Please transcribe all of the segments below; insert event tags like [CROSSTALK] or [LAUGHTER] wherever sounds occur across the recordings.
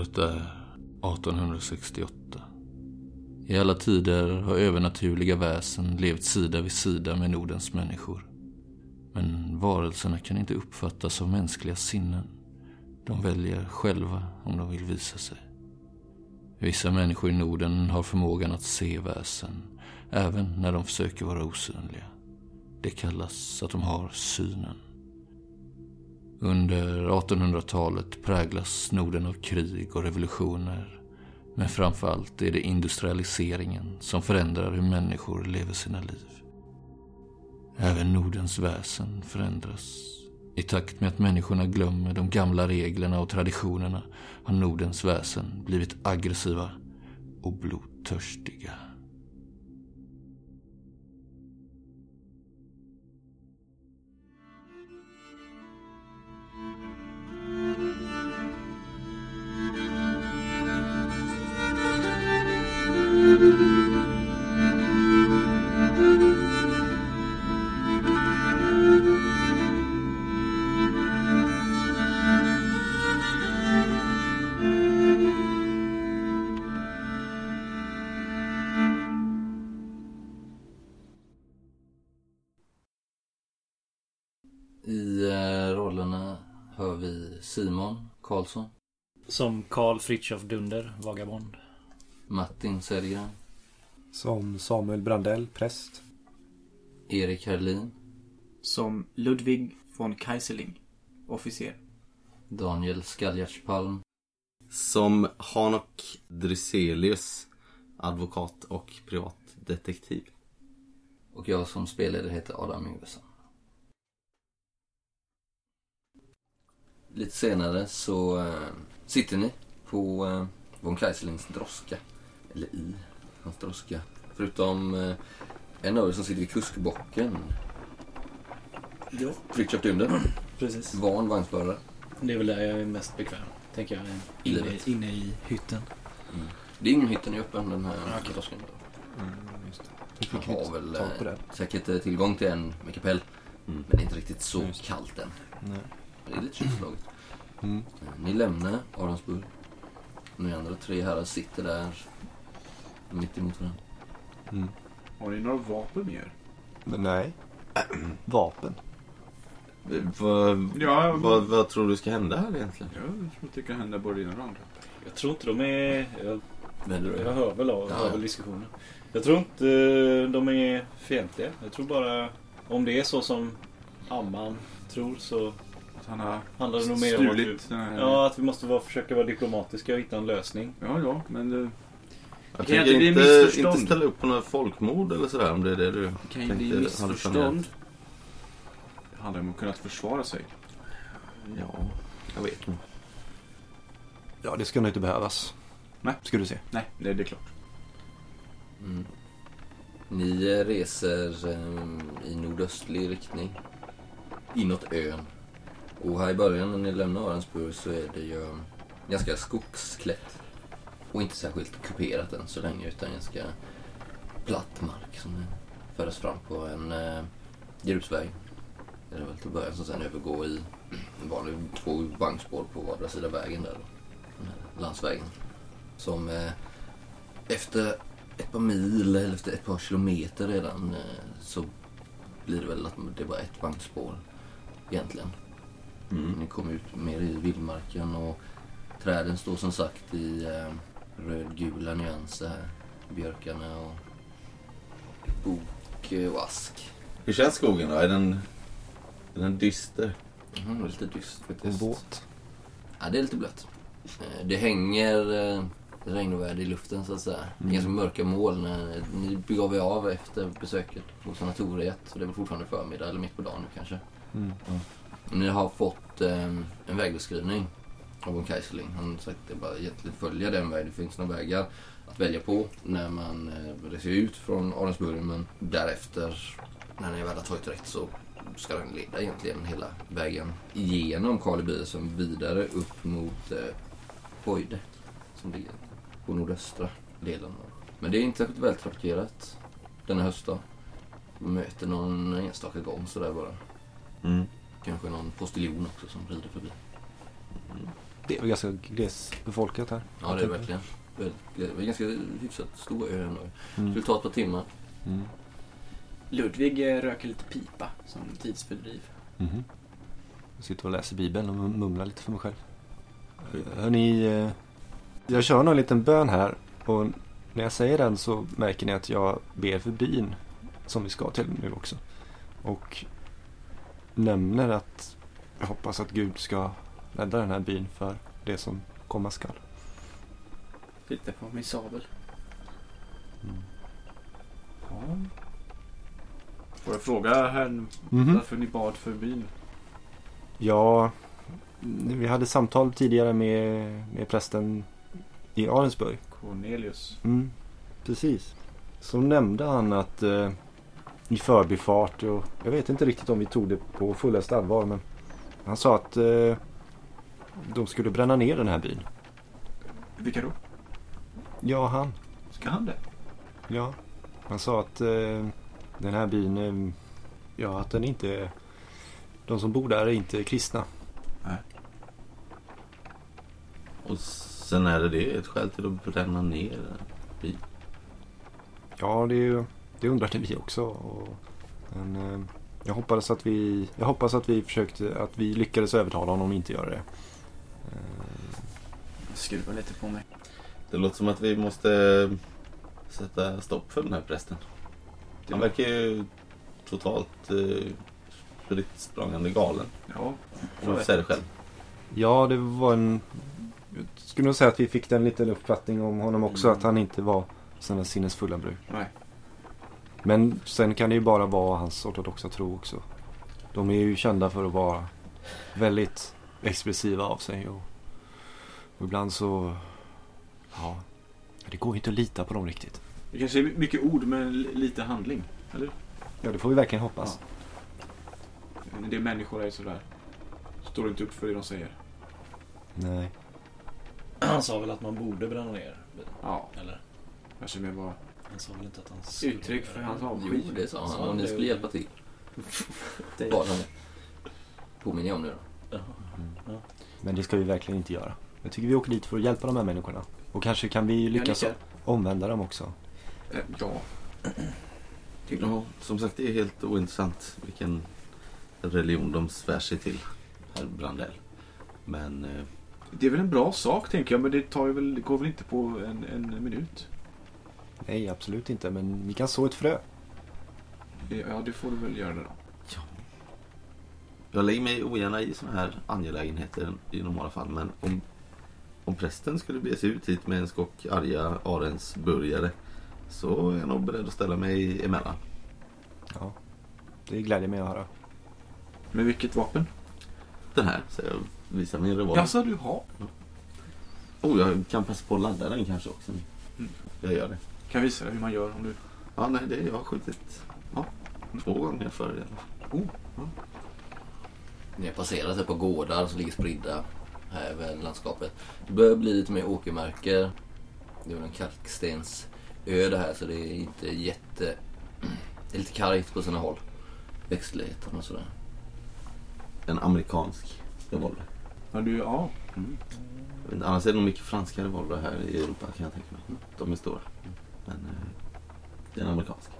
Året är 1868. I alla tider har övernaturliga väsen levt sida vid sida med Nordens människor. Men varelserna kan inte uppfattas av mänskliga sinnen. De väljer själva om de vill visa sig. Vissa människor i Norden har förmågan att se väsen, även när de försöker vara osynliga. Det kallas att de har synen. Under 1800-talet präglas Norden av krig och revolutioner. Men framförallt är det industrialiseringen som förändrar hur människor lever sina liv. Även Nordens väsen förändras. I takt med att människorna glömmer de gamla reglerna och traditionerna har Nordens väsen blivit aggressiva och blodtörstiga. Eh, Simon Karlsson, Som Karl Fritiof Dunder, vagabond. Martin Sellgren, Som Samuel Brandell, präst. Erik Herlin, Som Ludwig von Kaiserling, officer. Daniel Skaljartspalm, Som Hanok Dryselius, advokat och privatdetektiv. och jag som spelledare heter Adam Yngvesson. Lite senare så eh, sitter ni på eh, von Kaiserlings droska. Eller i hans droska. Förutom eh, en av er som sitter vid kuskbocken. Ja. Fritiof Dunder, [CLEARS THROAT] Precis. van vagnsförare. Det är väl där jag är mest bekväm. Tänker jag. Inne, Livet. inne i hytten. Det är ingen hytten är öppen den här Okej. droskan. Mm, just det. Vi fick har inte väl tag på eh, den. säkert eh, tillgång till en med kapell. Mm. Men det är inte riktigt så Just det. kallt än. Nej. Det är lite kylslaget. Mm. Eh, Ni lämnar Aronsburg. Ni andra tre herrar sitter där mitt emot varandra. Mm. Har ni några vapen med er? Men nej. [CLEARS THROAT] Vapen. Eh, Vad, Ja, vad, vad tror du ska hända här egentligen? Jag tror att det kan hända både ena och andra. Jag tror inte de är... Jag, Vänder du jag hör väl av Ja, hör väl diskussionen. Jag tror inte eh, de är fientliga. Jag tror bara... Om det är så som Amman tror så Att han har handlar det nog mer om att vi, ja, att vi måste vara, försöka vara diplomatiska och hitta en lösning. ja, ja, men det Jag kan tänker inte inte, missförstånd. inte ställa upp på några folkmord eller sådär om det är det du kan ju bli hade missförstånd. Det handlar om att kunna försvara sig. Ja, jag vet inte. Ja, det ska nog inte behövas. Nej. Ska du se. Nej, det, det är klart. Mm. Ni reser eh, i nordöstlig riktning. Inåt ön. Och här i början när ni lämnar Arensburg så är det ju ganska skogsklätt. Och inte särskilt kuperat än så länge utan ganska platt mark som förs fram på en eh, grusväg. Det är väl till början som sen övergår i en vanlig två vagnspår på vardera sida vägen där. då. Landsvägen. Som eh, efter ett par mil eller efter ett par kilometer redan eh, så blir det väl att det var ett vagnspår egentligen. Mm. Ni kommer ut mer i vildmarken och träden står som sagt i eh, rödgula nyanser här. Björkarna och bok och ask. Hur känns skogen då? Är den, är den dyster? Mm, det är lite dyst faktiskt. båt. Ja, det är lite blött. Eh, Det hänger eh, regnoväder i luften så att säga. Det är ganska mörka moln. Eh, Ni begav er av efter besöket på sanatoriet. Så det är väl fortfarande förmiddag eller mitt på dagen nu kanske. Mm. Ni har fått en vägbeskrivning av von Kaiserling. Han sagt att det bara egentligen följa den vägen. Det finns några vägar att välja på när man eh, reser ut från Arensburg. Men därefter, när ni väl har tagit rätt så ska den leda egentligen hela vägen igenom Karleby som vidare upp mot eh, Pojde som ligger på nordöstra delen. Men det är inte särskilt väl trafikerat denna höstdag. Man möter någon enstaka gång sådär bara. Mm. Kanske någon postiljon också som rider förbi. Det är väl ganska glesbefolkat här. Ja, det är verkligen. Väldigt- Det är ganska hyfsat stor ö ändå. Mm. skulle ta ett par timmar. Mm. Ludvig eh, röker lite pipa som tidsfördriv. Mhm. Jag sitter och läser Bibeln och mumlar lite för mig själv. Hörni, eh, jag kör någon liten bön här och när jag säger den så märker ni att jag ber för byn som vi ska till nu också. Och nämner att jag hoppas att Gud ska rädda den här byn för det som komma skall. Titta på min sabel. Ja. Får jag fråga här Mhm. varför ni bad för byn? Ja, vi hade samtal tidigare med, med prästen i Arensburg. Cornelius. Mm, precis. Så nämnde han att eh, i förbifart och jag vet inte riktigt om vi tog det på fullaste allvar men han sa att eh, de skulle bränna ner den här byn. Vilka då? Ja, han. Ska han det? Ja. Han sa att eh, den här byn, eh, ja att den inte, de som bor där är inte kristna. Och sen är det det ett skäl till att bränna ner byn. Ja, det, är ju- det undrade vi också. Och, men, eh, jag hoppas att vi, jag hoppas att vi försökte, att vi lyckades övertala honom att inte göra det. Eh, Skruva lite på mig. Det låter som att vi måste sätta stopp för den här prästen. Han verkar ju totalt eh, spritt språngande galen. Ja. Om jag säga det själv. Ja, det var en... Jag skulle nog säga att vi fick en liten uppfattning om honom också. Mm. Att han inte var sådana sinnesfulla bruk. Nej. Men sen kan det ju bara vara hans ortodoxa tro också. De är ju kända för att vara väldigt expressiva av sig. Och, och ibland så... Ja, det går ju inte att lita på dem riktigt. Det kanske är mycket ord men li- lite handling. Eller? Ja, det får vi verkligen hoppas. En del människor är sådär. Står inte upp för det de säger. Nej. Han sa väl att man borde bränna ner byn, Ja. Eller? Kanske mer bara... Han sa väl inte att han skulle Uttryck för hans Jo, avsky. det sa han. Och ni det? skulle hjälpa till. [LAUGHS] Det- Bara det. Påminner jag om nu då. Jaha. Men det ska vi verkligen inte göra. Jag tycker vi åker dit för att hjälpa de här människorna. Och kanske kan vi lyckas nickar. omvända dem också. Eh, Ja. [CLEARS THROAT] Ja, som sagt, det är helt ointressant vilken religion de svär sig till, herr Brandell. Men eh, Det är väl en bra sak tänker jag men det, tar ju väl, det går väl inte på en, en minut. Nej, absolut inte. Men vi kan så ett frö. Ja, det får du väl göra då. Jag lägger mig ogärna i sådana här angelägenheter i normala fall. Men om, om prästen skulle bege sig ut hit med en skock arga Arensburgare så är jag nog beredd att ställa mig emellan. Ja. Det glädjer mig att höra. Med vilket vapen? Den här, så jag visar min revolver. Jaså, du har? Oh, jag kan passa på att ladda den kanske också. Mm. Jag gör det. Kan visa dig hur man gör om du... Ja, nej, det jag har skjutit ja, två gånger förr i alla fall. Oh. Ni har passerat ett par gårdar som ligger spridda här över landskapet. Det börjar bli lite mer åkermarker. Det är väl en kalkstensö det här så det är inte jätte... Det är lite kargt på sina håll. Växtligheten och sådär. En amerikansk revolver. Ja, du... Ja. Inte, Annars är det nog mycket franska revolver här i Europa kan jag tänka mig. De är stora. Men eh, det är en amerikansk.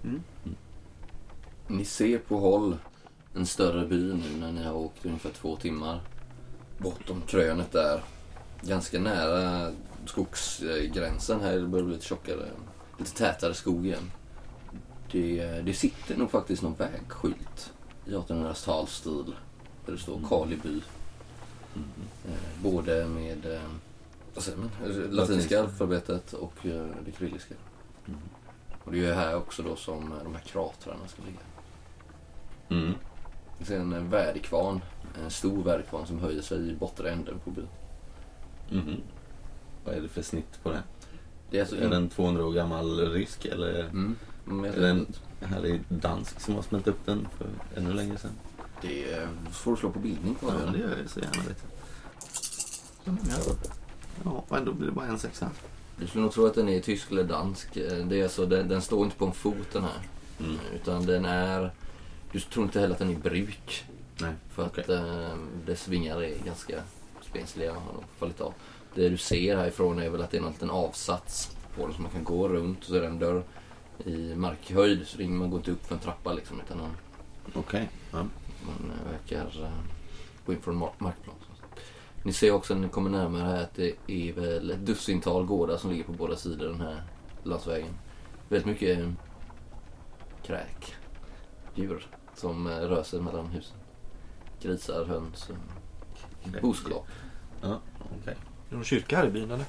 Ni ser på håll en större by nu när ni har åkt ungefär två timmar. Bortom krönet där. Ganska nära skogsgränsen här. Det börjar bli lite tjockare. Lite tätare skog igen. Det, det sitter nog faktiskt någon vägskylt i 1800-talsstil. Där det står Karliby. Eh, både med eh, vad säger man? Eh, latinska alfabetet och det kyrilliska. Och det är ju här också då som de här kratrarna ska ligga. Mm. Det ser en eh, väderkvarn. En stor väderkvarn som höjer sig i bortre änden på byn. Mhm. Vad är det för snitt på den? Det är alltså Är den 200 år gammal rysk eller Mm. Mm, är den vet. en härlig dansk som har smält upp den för ännu längre sedan? Det eh, får du slå på bildning på. Ja, Ja, det gör jag så gärna vet jag. Ja, och ändå blir det bara en sexa. Du skulle nog tro att den är tysk eller dansk. Eh, Det är alltså, den, den står inte på en fot den här. Mm. Utan den är... Du tror inte heller att den är i bruk. Nej, För att okej. eh, dess vingar är ganska finsliga har nog fallit av. Det du ser härifrån är väl att det är en liten avsats på den som man kan gå runt och så är det en dörr i markhöjd så man går inte upp för en trappa liksom utan man, Okej. Ja. man eh, verkar eh, gå in från mar- markplan. Ni ser också när ni kommer närmare här att det är väl ett dussintal gårdar som ligger på båda sidor den här landsvägen. Väldigt mycket eh, kräk, djur som eh, rör sig mellan husen. Grisar, höns, eh, boskap. Ja, okej. Är det någon kyrka här i byn eller?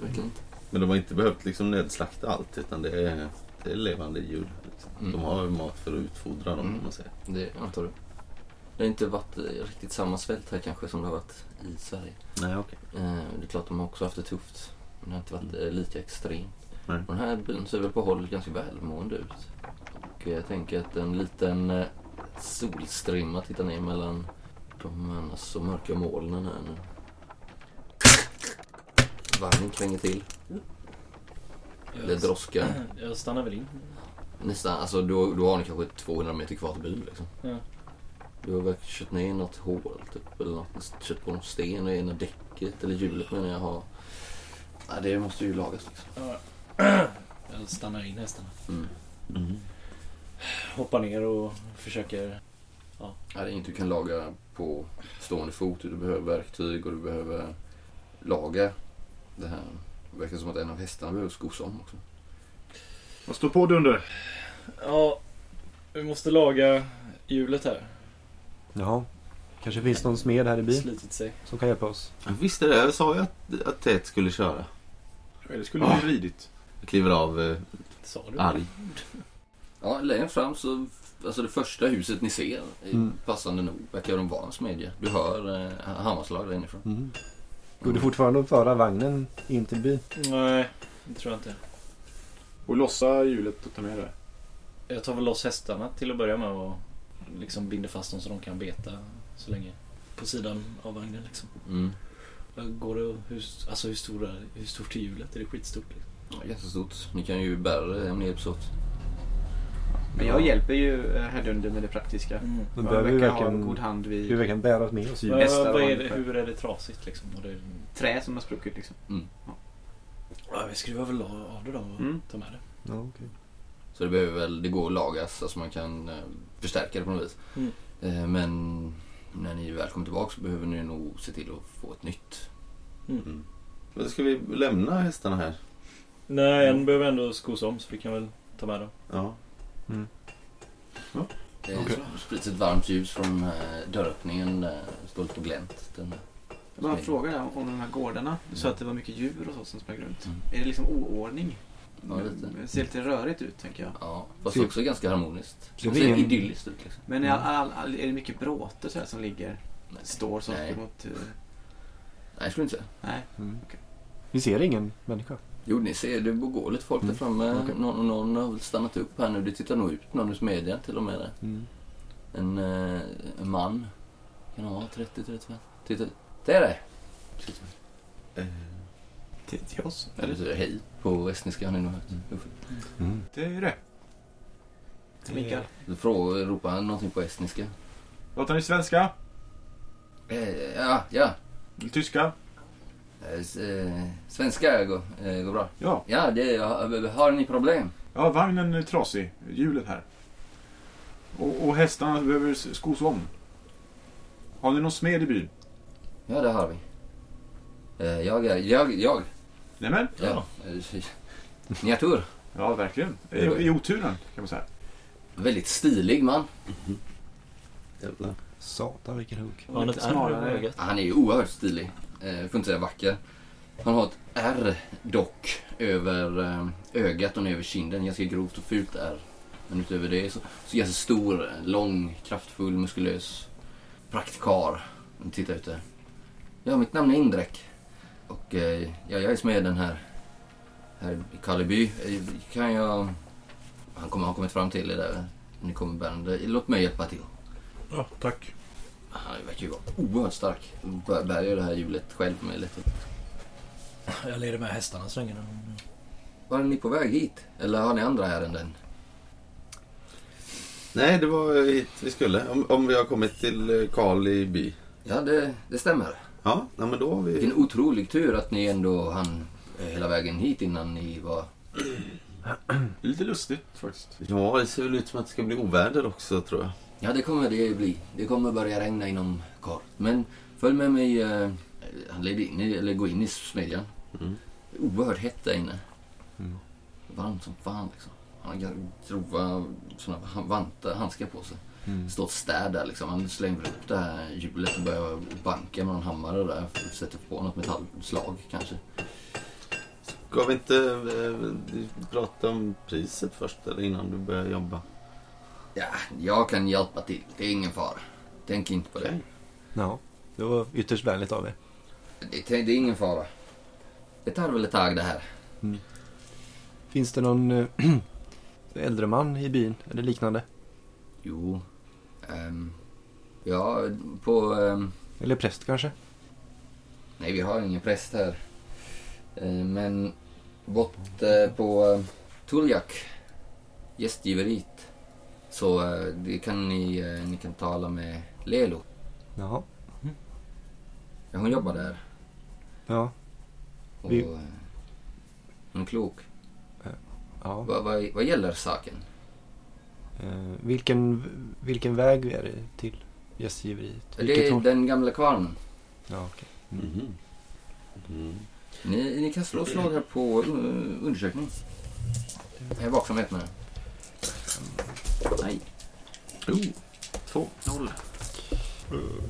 Verkligen inte. Men de har inte behövt liksom nedslakta allt utan det är, det är levande djur. Liksom. Mm. De har mat för att utfodra dem Mm. om man säger. Det antar du. Det har inte varit eh, riktigt samma svält här kanske som det har varit i Sverige. Nej, okej. Eh, Det är klart de har också haft det tufft. Men det har inte varit eh, lika extremt. Nej. Och den här byn ser väl på håll ganska välmående ut. Och jag tänker att en liten eh, solstrimma tittar ner mellan de annars så mörka molnen här nu. Vagnen kränger till. Eller droska. [CLEARS THROAT] Jag stannar väl in. Nästan, alltså då, då har ni kanske 200 meter kvar till byn liksom. Ja. Du har väl kört ner något hål typ, eller något, kört på någon sten i ena däcket eller hjulet menar jag har. Nej, det måste ju lagas liksom. Ja. [CLEARS THROAT] Jag stannar in hästarna. Mm. Mm. Hoppar ner och försöker... Ja, det är inget du kan laga på stående fot. Du behöver verktyg och du behöver laga det här. Det verkar som att en av hästarna behöver skos om också. Vad står på Dunder? Ja, vi måste laga hjulet här. Jaha. Kanske finns någon smed här i byn Slitit sig. som kan hjälpa oss. Jag visste det. Jag sa ju att, att Ted skulle köra. Eller skulle vi ridit? Jag kliver av eh, Sa du? arg. Ja, längre fram så, alltså det första huset ni ser, Mm. passande nog, verkar de vara en smedja. Du hör eh, hammarslag där inifrån. Mm. Går det fortfarande att föra vagnen in till byn? Nej, det tror jag inte. Och lossa hjulet och ta med det. Jag tar väl loss hästarna till att börja med och liksom binder fast dem så de kan beta så länge. På sidan av vagnen liksom. Mm. Går det, hur, alltså hur, stora, hur stort är hjulet? Är det skitstort? Liksom? Ja, jättestort. Ni kan ju bära det om ni hjälps åt. Men jag hjälper ju eh, herr Dunder med det praktiska. Mm. Jag behöver vi verkar ha en verkligen, god hand vi vid verkligen bära oss med oss. Hästar vad är det, hur är det trasigt liksom? Och det, trä som har spruckit liksom. ja, vi skruvar väl av av det då och Mm. tar med det. Ja, okej. Så det behöver väl, det går att lagas, alltså man kan eh, förstärka det på något vis. Mm. Eh, men när ni väl kommer tillbaka så behöver ni nog se till att få ett nytt. Mm. Men ska vi lämna hästarna här? Nej, en behöver ändå skos om så vi kan väl ta med dem. Ja. Det Okej. sprids ett varmt ljus från eh, dörröppningen. Står lite på glänt. Den, Jag bara en fråga där om de här gårdarna. Du sa Mm. att det var mycket djur och så som sprang runt. Mm. Är det liksom oordning? Ja, lite. Det ser lite rörigt ut tänker jag. ja, fast Ser- också ganska harmoniskt. Det ser ingen- idylliskt ut liksom. Men är, all, all, är det mycket bråte så här som ligger, Nej. står så Nej. mot... eh, Nej, jag skulle inte säga. nej. Mm. Okej. Vi ser ingen människa. Jo, ni ser, det går lite folk där Mm. framme. Okej. Någon, någon har väl stannat upp här nu. Det tittar nog ut någon ur smedjan till och med. Där. Mm. En, eh, en man. Kan han vara 30-35? Titta, det är det! Eh, Till, till oss? Det betyder hej på estniska har ni nog hört. Mm. Det är det. Mikael? Då frågar, ropar han någonting på estniska. Pratar ni svenska? Eh, ja, ja. Eller tyska? Eh, eh, svenska går, eh, går bra. Ja. Ja, det, har, ni problem? Ja, vagnen är trasig. Hjulet här. Och, och hästarna behöver skos om. Har ni någon smed i byn? Ja, det har vi. Jag är, jag, jag. Nämen? Ja. Eh, [LAUGHS] Ni har tur. Ja, verkligen. I, I oturen kan man säga. Väldigt stilig man. jävlar. Satan vilken hugg. Han? Han är ju oerhört stilig. Eh, får inte säga vacker. Han har ett R dock över eh, ögat och ner över kinden. Ganska grovt och fult R. Men utöver det så, så ganska stor, lång, kraftfull, muskulös Praktkar. Titta ut där. Ja, mitt namn är Indrek. Och eh, ja, jag är smeden här. Här i Karleby. Eh, kan jag... Han kommer ha kommit fram till det där. Ni kommer bärande. Låt mig hjälpa till. Ja, tack. Han verkar ju vara oerhört stark. Bär- Bärgar det här hjulet själv med lätthet. Jag leder med hästarna så länge. Var är ni på väg hit? Eller har ni andra ärenden? Nej, det var hit vi skulle. Om, om vi har kommit till eh, Karl i by. Ja, det, det stämmer. Ja, nej, men då har vi... Vilken otrolig tur att ni ändå hann eh, hela vägen hit innan ni var... Det är lite lustigt faktiskt. Ja, det ser väl ut som att det ska bli oväder också tror jag. Ja, det kommer det bli. Det kommer börja regna inom kort. Men följ med mig. Eh, led in i, eller gå in i smedjan. Mm. Oerhört hett där inne. Mm. Varmt som fan liksom. Han har grova såna vantar, handskar på sig. Mm. Står och städar där liksom. Han slänger upp det här hjulet och börjar banka med någon hammare där. Sätter på något metallslag kanske. Ska vi inte eh, prata om priset först eller innan du börjar jobba? Ja, jag kan hjälpa till. Det är ingen fara. Tänk inte på det. Ja, det var ytterst vänligt av er. Det, det är ingen fara. Det tar väl ett tag det här. Finns det någon eh, [CLEARS THROAT] äldre man i byn eller liknande? Jo. ehm, ja, på... ehm, Eller präst kanske? nej, vi har ingen präst här. Eh, men bort eh, på uh, Tuljak, gästgiveriet, så eh, det kan ni, eh, ni kan tala med Lelo. Jaha. Ja, hon jobbar där. Ja. Och, Vi- eh, hon är klok. ja. Vad vad vad gäller saken? Eh, vilken, vilken väg är det till gästgiveriet? Det är håll? den gamla kvarnen. Ja, okej. Mm. Mhm. Mm. Ni, ni kan slå slag här på uh, undersökning. Jag är vaksamhet med det. Nej. Oh, två. Noll.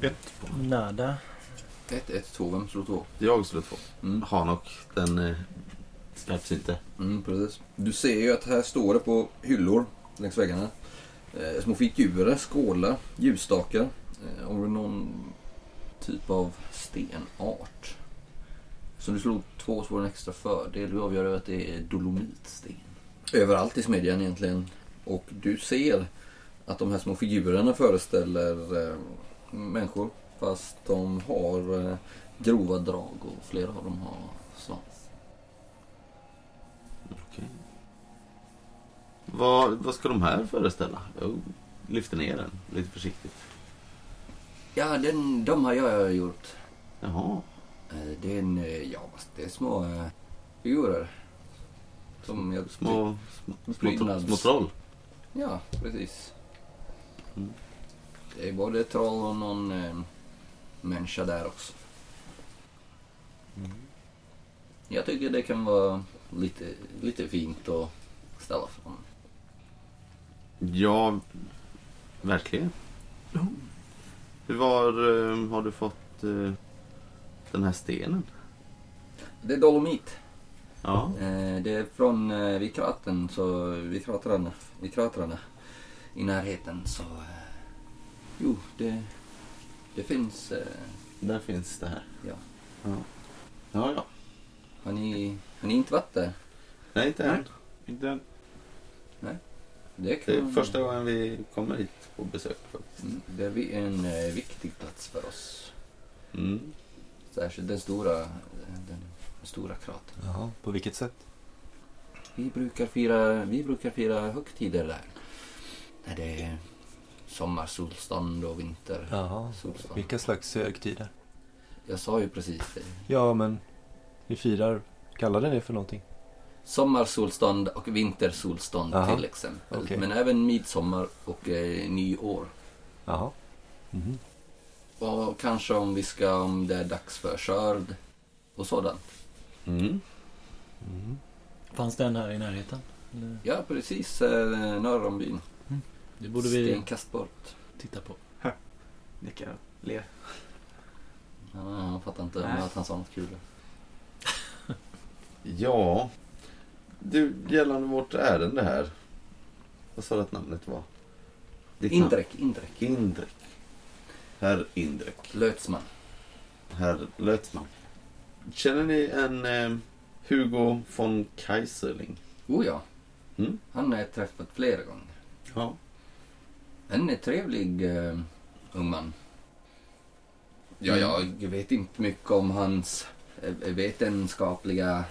Ett. Nada. 1, 1, 2. Vem slår två? Jag slår två. Mm. Hanok, den eh, skarpsynte. Mm, precis. Du ser ju att här står det på hyllor längs väggarna. Eh, små figurer, skålar, ljusstakar. Eh, och någon typ av stenart. Så du slog två så får du en extra fördel. Du avgör att det är dolomitsten. Överallt i smedjan egentligen. Och du ser att de här små figurerna föreställer eh, människor. Fast de har eh, grova drag och flera av dem har svans. Okej. Vad, vad ska de här föreställa? Jag lyfter ner den lite försiktigt. Ja, den, de har jag gjort. Jaha. Eh, Det är, en, eh, ja, det är små eh, figurer. Som jag... Små, små, små, Prydnads- små troll. Ja, precis. Mm. Det är både troll och någon eh, människa där också. Jag tycker det kan vara lite, lite fint att ställa fram. Ja, verkligen. Hur var, eh, har du fått eh, den här stenen? Det är dolomit. Ja. Eh, det är från eh, vid kraten, så vid kratrarna, vid kratrarna i närheten. Så eh, jo, det, det finns. Där finns det här. Ja. Ja, ja. ja. har, ni, har ni inte varit där? Nej, inte än. Inte än. Det, kan, Det är första gången vi kommer hit på besök. faktiskt. Mm, Det är vi- en eh, viktig plats för oss. Mm. Särskilt den stora, den stora kratern. Jaha, på vilket sätt? Vi brukar fira, vi brukar fira högtider där. När det är sommarsolstånd och vinter. Jaha, Solstånd. vilka slags högtider? Jag sa ju precis det. Ja, men ni firar, kallar det för någonting? Sommarsolstånd och vintersolstånd Aha. till exempel. Okej. Men även midsommar och eh, nyår. Jaha. Mhm. Och kanske om vi ska, om det är dags för skörd och sådant. Mm. Mm. Fanns den här i närheten? Eller? Ja, precis eh, norr om byn. Det borde vi Stenkast bort. titta på. Nickar och ler. Ja, han fattar inte Nej. att han sa något kul. [LAUGHS] Ja. Du, gällande vårt ärende här. Vad sa du att namnet var? Ditt namn? Indrek, Indrek. Indrek. Herr Indrek. Lötsman. Herr Lötman. Känner ni en eh, Hugo von Kaiserling? Oh ja, Mm? han har jag träffat flera gånger. Ja. En är trevlig uh, ung man. Ja, Mm. jag vet inte mycket om hans eh, vetenskapliga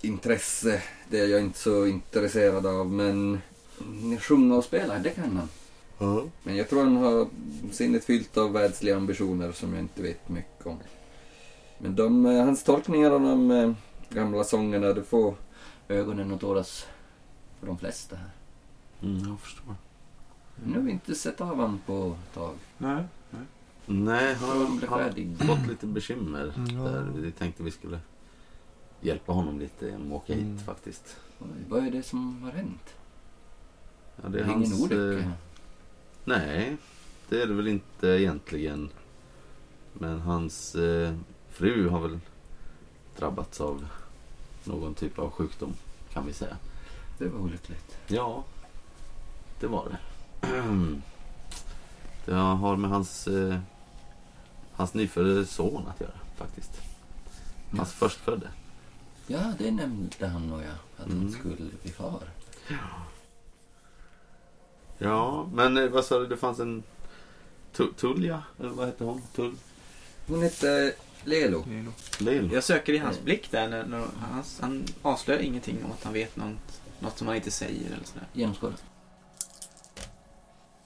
intresse. Det är jag inte så intresserad av, men sjunga och spela, det kan han. Ja. Men jag tror han har sinnet fyllt av världsliga ambitioner som jag inte vet mycket om. Men de, eh, hans tolkningar av de eh, gamla sångerna, det får ögonen att tåras för de flesta här. Mm, jag förstår. Nu har vi inte sett av honom på ett tag. Nej. Nej, han Han har, han fått lite bekymmer. Mm, ja. Där. Vi tänkte vi skulle hjälpa honom lite genom att åka hit Mm. faktiskt. Vad är det som har hänt? Ja, Det är ingen eh, olycka? Nej, det är det väl inte egentligen. Men hans eh, fru har väl drabbats av någon typ av sjukdom kan vi säga. Det var olyckligt. Ja, det var det. [CLEARS THROAT] Det har med hans, eh, hans nyfödde son att göra faktiskt. Hans förstfödde. Ja, det nämnde han nog ja. Att han Mm. skulle bli far. Ja, men eh, vad sa du? Det fanns en Tu- Tulja? Eller vad hette hon? Tull? Hon hette Lelo. Lil? Jag söker i hans blick där. När, när han, han avslöjar ingenting om att han vet något, något som han inte säger eller sådär. Genomskådad.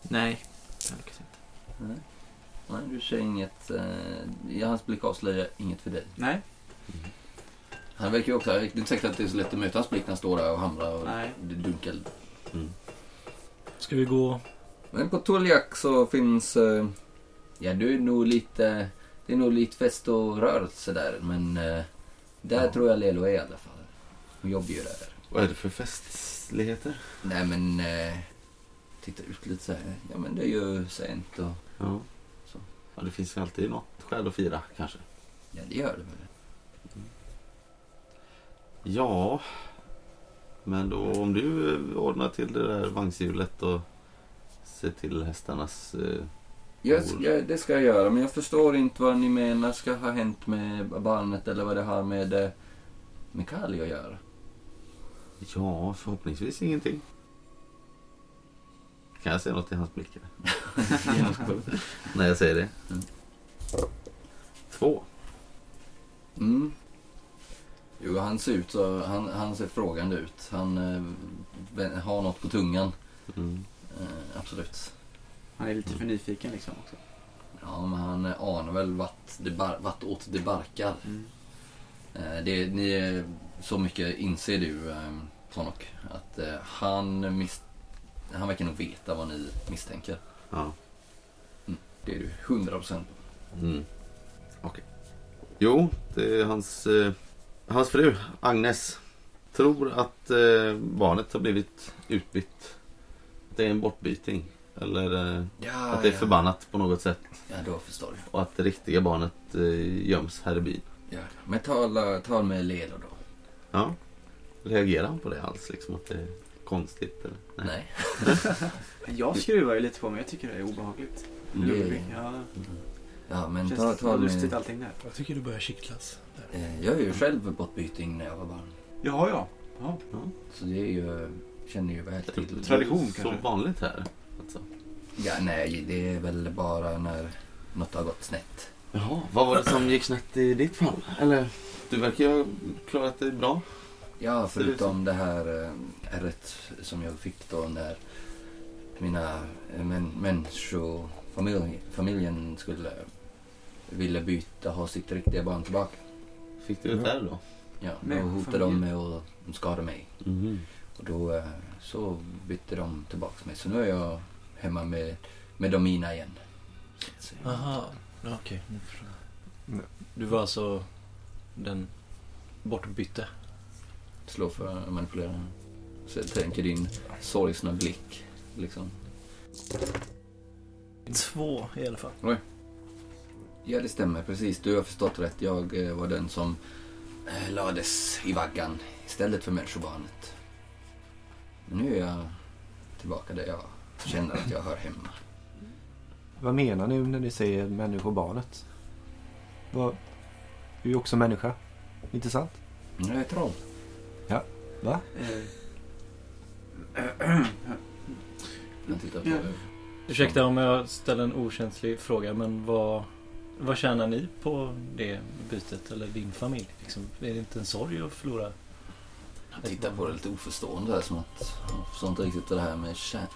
Nej, jag lyckas inte. Nej. Nej, du ser inget. Eh, I hans blick avslöjar inget för dig. Nej, Han verkar ju också, det är inte säkert att det är så lätt att möta hans blick när han står där och hamrar och Nej. det dunkar. Mm. Ska vi gå... Men på Tuljak så finns, eh, ja du är nog lite, det är nog lite fest och rörelse där. Men eh, där Ja. tror jag Lelo är i alla fall. Hon jobbar ju där. Vad är det för festligheter? Nej men, eh, titta ut lite så här. Ja men det är ju sent och, Ja. Så. ja, det finns ju alltid något skäl att fira kanske. ja det gör det väl. Ja, men då om du ordnar till det där vagnshjulet och ser till hästarnas... Eh, Jag, ja, det ska jag göra, men jag förstår inte vad ni menar ska ha hänt med barnet eller vad det har med, eh, med Kali att göra. ja, förhoppningsvis ingenting. Kan jag säga något i hans blick? [LAUGHS] [LAUGHS] När jag säger det. Mm. Två. Mm. Jo, han ser ut så, han, han ser frågande ut. Han eh, har något på tungan. Mm. Eh, absolut. Han är lite för nyfiken liksom också. Ja, men han eh, anar väl vart, det bar, vart åt det barkar. Mm. Eh, det, ni, är- så mycket inser du, eh, Tonok, att han, mis, han verkar nog veta vad ni misstänker. Ja. Det är du 100 procent Mm. Okej. Jo, det är hans, hans fru Agnes. Tror att barnet har blivit utbytt. Det är en bortbyting. Eller eh, Ja, att det är förbannat på något sätt. Ja, då förstår du. Och att det riktiga barnet eh, göms här i byn. Ja. Men tala, tal med Lelo då. Ja. Reagerar han på det alls? Liksom att det är konstigt? Eller? Nej. [LAUGHS] Jag skruvar ju lite på mig. Jag tycker det är obehagligt. Mm. Ludvig, Ja, Ja, men känns ta, ta lustigt med... allting där. Jag tycker du börjar kittlas. Eh, Jag är ju själv bortbyting när jag var barn. Jaha, ja. ja. Så det är ju, känner ju väl till. Tradition Så kanske? vanligt här. Alltså. Ja, nej, det är väl bara när något har gått snett. Jaha, vad var det som gick snett i ditt fall? Eller? Du verkar ju ha klarat dig bra. Ja, förutom det här eh, ärret som jag fick då när mina eh, men, människofamilj, familjen skulle ville byta, ha sitt riktiga barn tillbaka. Fick du ett ärr då? Ja, då hotade de med att skada mig. Mhm. Och då eh, så bytte de tillbaka mig. Så nu är jag hemma med, med de mina igen. Aha, okej. Nej. Du var alltså den bortbytte? Slå för att manipulera. Så jag tänker din sorgsna blick. Liksom. Två i alla fall. Ja, det stämmer precis. Du har förstått rätt. Jag eh, var den som eh, lades i vaggan istället för människobarnet. Men nu är jag tillbaka där jag känner att jag hör hemma. Vad menar ni när ni säger människobarnet? Vad... Du är ju också människa. Inte sant? Nu är jag troll. Va? Eh, Jag tittar på Ja. Ursäkta om jag ställer en okänslig fråga, men vad, vad tjänar ni på det bytet? Eller din familj? Liksom, är det inte en sorg att förlora? Jag tittar på det lite oförstående där som att jag förstår inte riktigt det här med kär...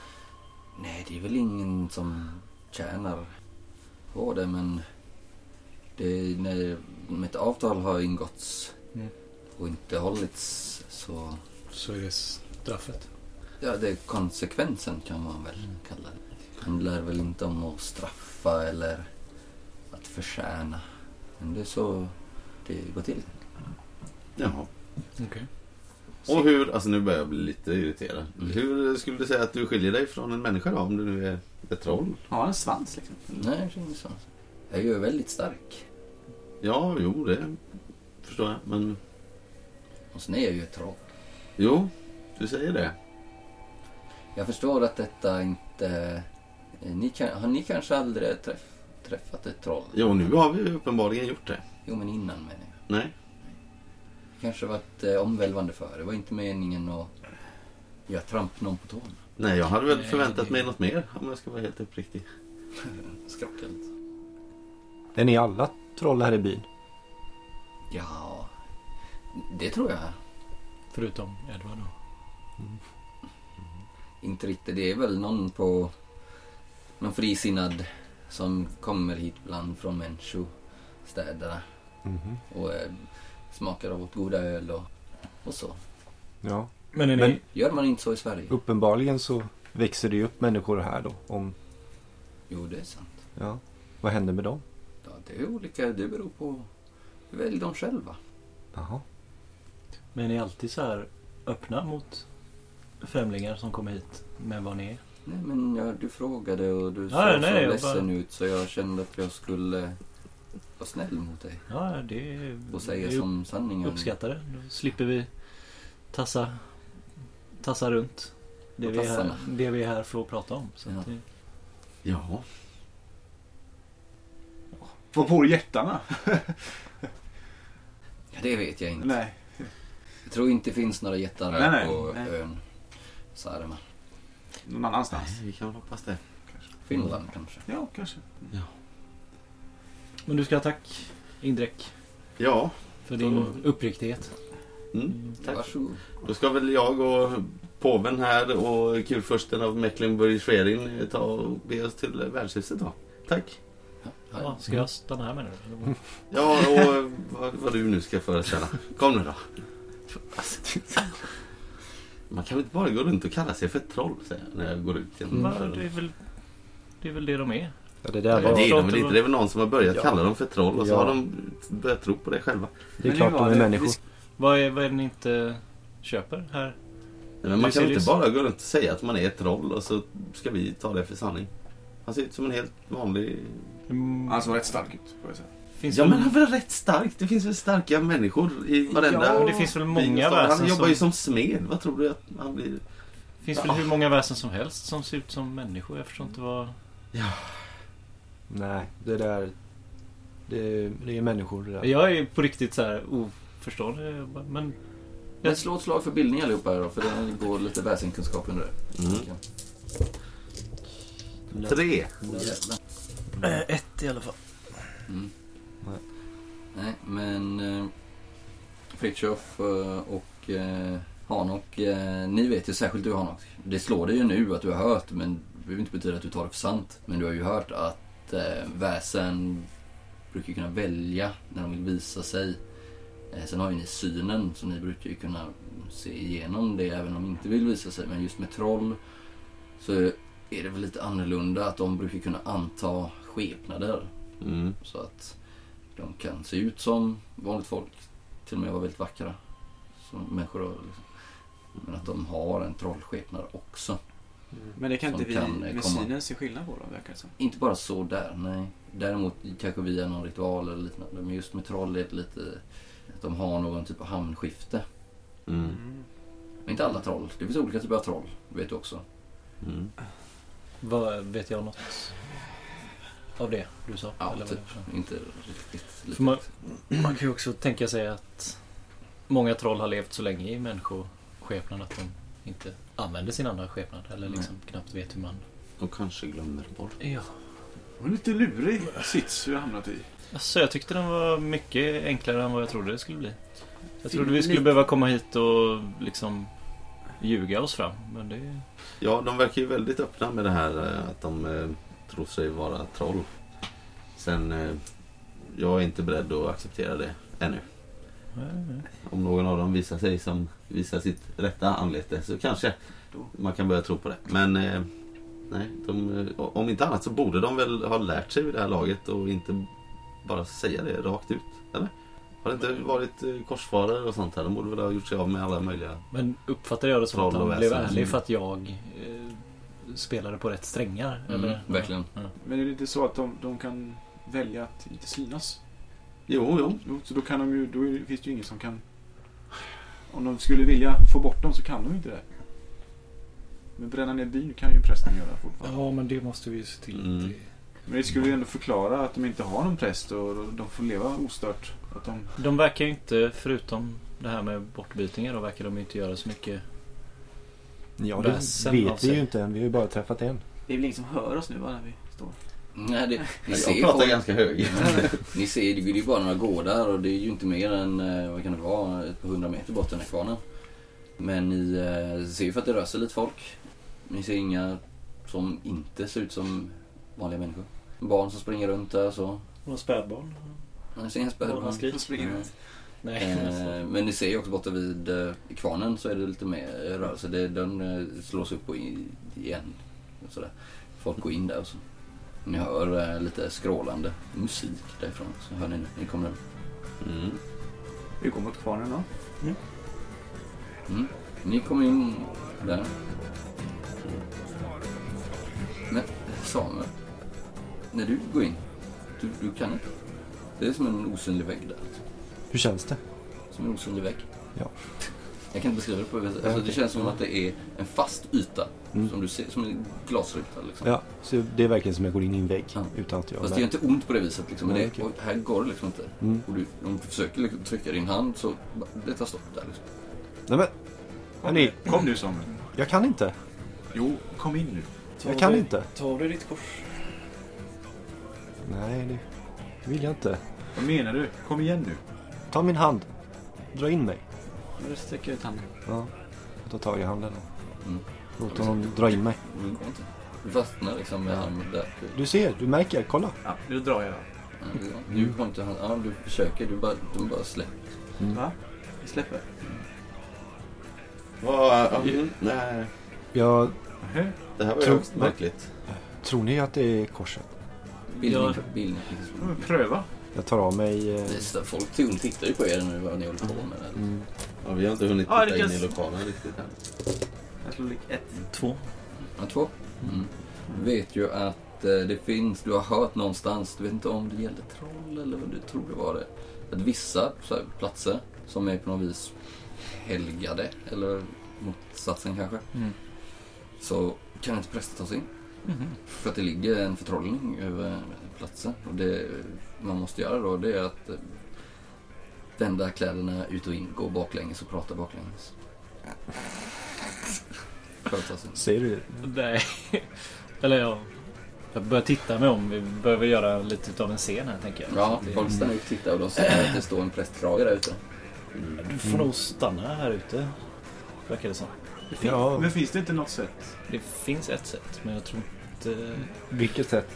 Nej, det är väl ingen som tjänar på det men det, när ett avtal har ingåtts Mm. och inte hållits så Så är det straffet. ja, det är konsekvensen kan man väl kalla det. Det handlar väl inte om att straffa eller att förtjäna. Men det är så det går till. Jaha. Okej. Och hur, alltså nu börjar jag bli lite irriterad. Hur skulle du säga att du skiljer dig från en människa då? Om du nu är ett troll? Har en svans liksom. Nej, det är inte så. Jag är ju väldigt stark. Ja, jo det förstår jag. Men Och sen är jag ju ett troll. jo, du säger det. Jag förstår att detta inte... Ni kan, har ni kanske aldrig träff, träffat ett troll? Jo, nu har vi uppenbarligen gjort det. Jo, men innan menar jag. Nej. Kanske varit eh, omvälvande för. Det var inte meningen att göra tramp någon på tårna. Nej, jag hade väl Nej, förväntat det- mig något mer om jag ska vara helt uppriktig. [LAUGHS] Skrockelt. Är ni alla troll här i byn? Ja, det tror jag. Förutom Edvard då. Inte riktigt. Det är väl någon på... Någon frisinnad som kommer hit ibland från människostäderna Mhm. och eh, smakar av vårt goda öl och, och så. Ja. Men. Men- Gör man inte så i Sverige? Uppenbarligen så växer det ju upp människor här då. Om, Jo, det är sant. ja. Vad händer med dem? Ja, det är olika. Det beror på hur väljer de själva. Jaha. Men är ni alltid så här öppna mot främlingar som kommer hit med vad ni är? Nej, men ja, du frågade och du såg så jag ledsen bara- ut så jag kände att jag skulle vara snäll mot dig Ja, det är... och säga som sanningen. uppskattar det. Då slipper vi tassa, tassa runt. Det vi, är här, det vi är här för att prata om. Så Ja. att det, Ja. På dig jättarna. Ja, det vet jag inte. Nej. Jag tror inte det finns några jättar Nej, nej, på nej. ön Sarma. Någon annanstans. Nej, vi kan hoppas det. Finland kanske. Ja, kanske. Men du ska ha tack Indrek Ja, för din uppriktighet. mm, tack. Varsågod. Då ska väl jag och påven här och kurfursten av Mecklenburg-Schwerin ta och be oss till värdshuset då. Tack. Ja, ska jag stanna här med nu? [LAUGHS] Ja, och vad, vad du nu ska föreställa. Kom nu då. Man kan väl inte bara gå runt och kalla sig för troll, säger jag när jag går ut genom det, är väl, det är väl det de är. Ja, det där Ja, var... det är de väl det inte. var- Det är väl någon som har börjat Ja. kalla dem för troll och så Ja. har de börjat tro på det själva. Det är Men klart de var är det? människor. Vi- Vad är, vad är det ni inte köper här? Nej, men man kan det inte bara gå runt och säga att man är ett troll och så ska vi ta det för sanning. Han ser ut som en helt vanlig... Mm, Han såg rätt stark ut, får jag säga. finns Ja väl, men han är väl rätt stark. Det finns väl starka människor i varenda... Ja, det finns väl många stad. Han väsen jobbar ju som... som smed. Vad tror du att han blir? finns väl hur många väsen som helst som ser ut som människor. Jag förstår inte vad... Nej, det där... Det, det är människor det där. Jag är på riktigt så här oförstående. Men Men slå ett slag för bildning allihopa här då, för det går lite väsenkunskap under det. Mm. Ja. Tre. Äh, ett i alla fall. Mm. Nej. Nej, men eh, Fritiof eh, och eh, Hanok, eh, ni vet ju särskilt du Hanok. Det slår dig ju nu att du har hört, men det behöver inte betyda att du tar det för sant. Men du har ju hört att eh, väsen brukar kunna välja när de vill visa sig. Eh, sen har ju ni synen, så ni brukar ju kunna se igenom det även om de inte vill visa sig. Men just med troll så är det väl lite annorlunda att de brukar kunna anta skepnader. Mm. Så att de kan se ut som vanligt folk. Till och med vara väldigt vackra. Som människor. Liksom. Men att de har en trollskepnad också. Men det kan inte vi kan, eh, med komma. synen se skillnad på då, verkar det som. Inte bara så där, nej. Däremot kanske via någon ritual eller liknande. Men just med troll är det lite att de har någon typ av hamnskifte. Mm. Men inte alla troll. Det finns olika typer av troll, vet du också. Mm. Vad, vet jag något av det du sa? Ja, Eller typ. Inte riktigt. man, man kan ju också tänka sig att många troll har levt så länge i människoskepnad att de inte använder sin andra skepnad. Eller liksom knappt vet hur man... Och kanske glömmer bort. Ja. Det var en lite lurig sits vi har hamnat i. Alltså, jag tyckte den var mycket enklare än vad jag trodde det skulle bli. Jag trodde vi skulle behöva komma hit och liksom ljuga oss fram. Men det... Ja, de verkar ju väldigt öppna med det här eh, att de eh, tror sig vara troll. Sen, eh, jag är inte beredd att acceptera det ännu. Om någon av dem visar sig som visar sitt rätta anlete så kanske man kan börja tro på det. Men eh, nej, de, eh, om inte annat så borde de väl ha lärt sig vid det här laget och inte bara säga det rakt ut. Eller? Har det inte varit eh, korsfarare och sånt här? De borde väl ha gjort sig av med alla möjliga... Men uppfattade jag det som att han blev ärlig för att jag eh, spelade på rätt strängar? Mm, eller? verkligen. Ja. Men är det inte så att de, de kan välja att inte synas? Jo, jo. Jo, Så då, kan de ju, då finns det ju ingen som kan... Om de skulle vilja få bort dem så kan de inte det. Men bränna ner byn kan ju prästen göra fortfarande. ja, men det måste vi ju se till. Mm. Men det skulle ju ändå förklara att de inte har någon präst och de får leva ostört. Att de... De verkar ju inte, förutom det här med bortbytingar, då verkar de ju inte göra så mycket. Ja, det vet vi ju inte än. Vi har ju bara träffat en. Det är väl ingen som hör oss nu va, när vi står? Nej, det, ni ser Jag pratar folk- ganska högt. [LAUGHS] Ni ser, det är ju bara några gårdar och det är ju inte mer än, eh, vad kan det vara, ett par hundra meter bort den här kvarnen. Men ni eh, ser ju för att det rör sig lite folk. Ni ser inga som inte ser ut som vanliga människor. Barn som springer runt där så. Och spädbarn? Ni ser inga spädbarn. Springer runt. Nej. Eh, men ni ser ju också borta vid eh, kvarnen så är det lite mer rörelse. Det, den eh, slås upp och i, igen. Och sådär. Folk går in där och så. Ni hör eh, lite skrålande musik därifrån. Så hör ni nu. Ni kommer Mm. Vi går mot kvarnen då. Mm. Ni kommer in där. Men Samuel, när du går in, du, du kan inte. Det är som en osynlig vägg där. Hur känns det? Som en osynlig vägg. Ja. [LAUGHS] Jag kan inte beskriva det på alltså, okej. Det känns som att det är en fast yta. Mm. Som du ser, som en glasruta liksom. Ja, så det är verkligen som jag går in i en vägg Ja. utan att jag Fast det gör inte ont på det viset liksom. Men Nej, det, och här går det liksom inte. Mm. Och du, om du försöker liksom trycka din hand så det tar stopp där liksom. Nej men, hörni, Kom nu Samuel. jag kan inte. Jo, kom in nu. Jag kan inte. Tar du ditt kors? Nej, det vill jag inte. Vad menar du? Kom igen nu. Ta min hand. Dra in mig. Nu sträcker ut handen. Ja, jag tar tag i handen. Mm. Låt honom dra in mig. Inte. Du fastnar liksom med handen där. Du ser, du märker. Kolla. Ja, nu drar jag. Ja, Du har inte hand- ja, du försöker, du bara, du bara släpper. Va? Vi släpper. Vad, mm, nej, Jag, det här var ju Tror- högst märkligt. tror ni att det är korset? Bildning, Ja. bildning. Pröva. Jag tar av mig... Eh, Folk tittar ju på er nu vad ni håller på med. mm, Ja, vi har inte hunnit titta det in i lokalen riktigt än. Jag slår lik ett. Två. Ja, två. Mm. Du vet ju att eh, det finns, du har hört någonstans, du vet inte om det gällde troll eller vad du tror det var det. Att vissa så här, platser som är på något vis helgade, eller motsatsen kanske, Mm. så kan inte präster ta sig in. För att det ligger en förtrollning över platsen. Och det man måste göra då det är att eh, vända kläderna ut och in, gå baklänges och prata baklänges. Ser du? Nej. Eller ja. Jag börjar titta mig om. Vi behöver göra lite av en scen här tänker jag. Ja, det- folk stannar och tittar och de ser att det står en prästkrage där ute. Du får nog stanna här ute. Verkar det som. Ja, Men finns det inte något sätt? Det finns ett sätt. Men jag tror inte vilket sätt?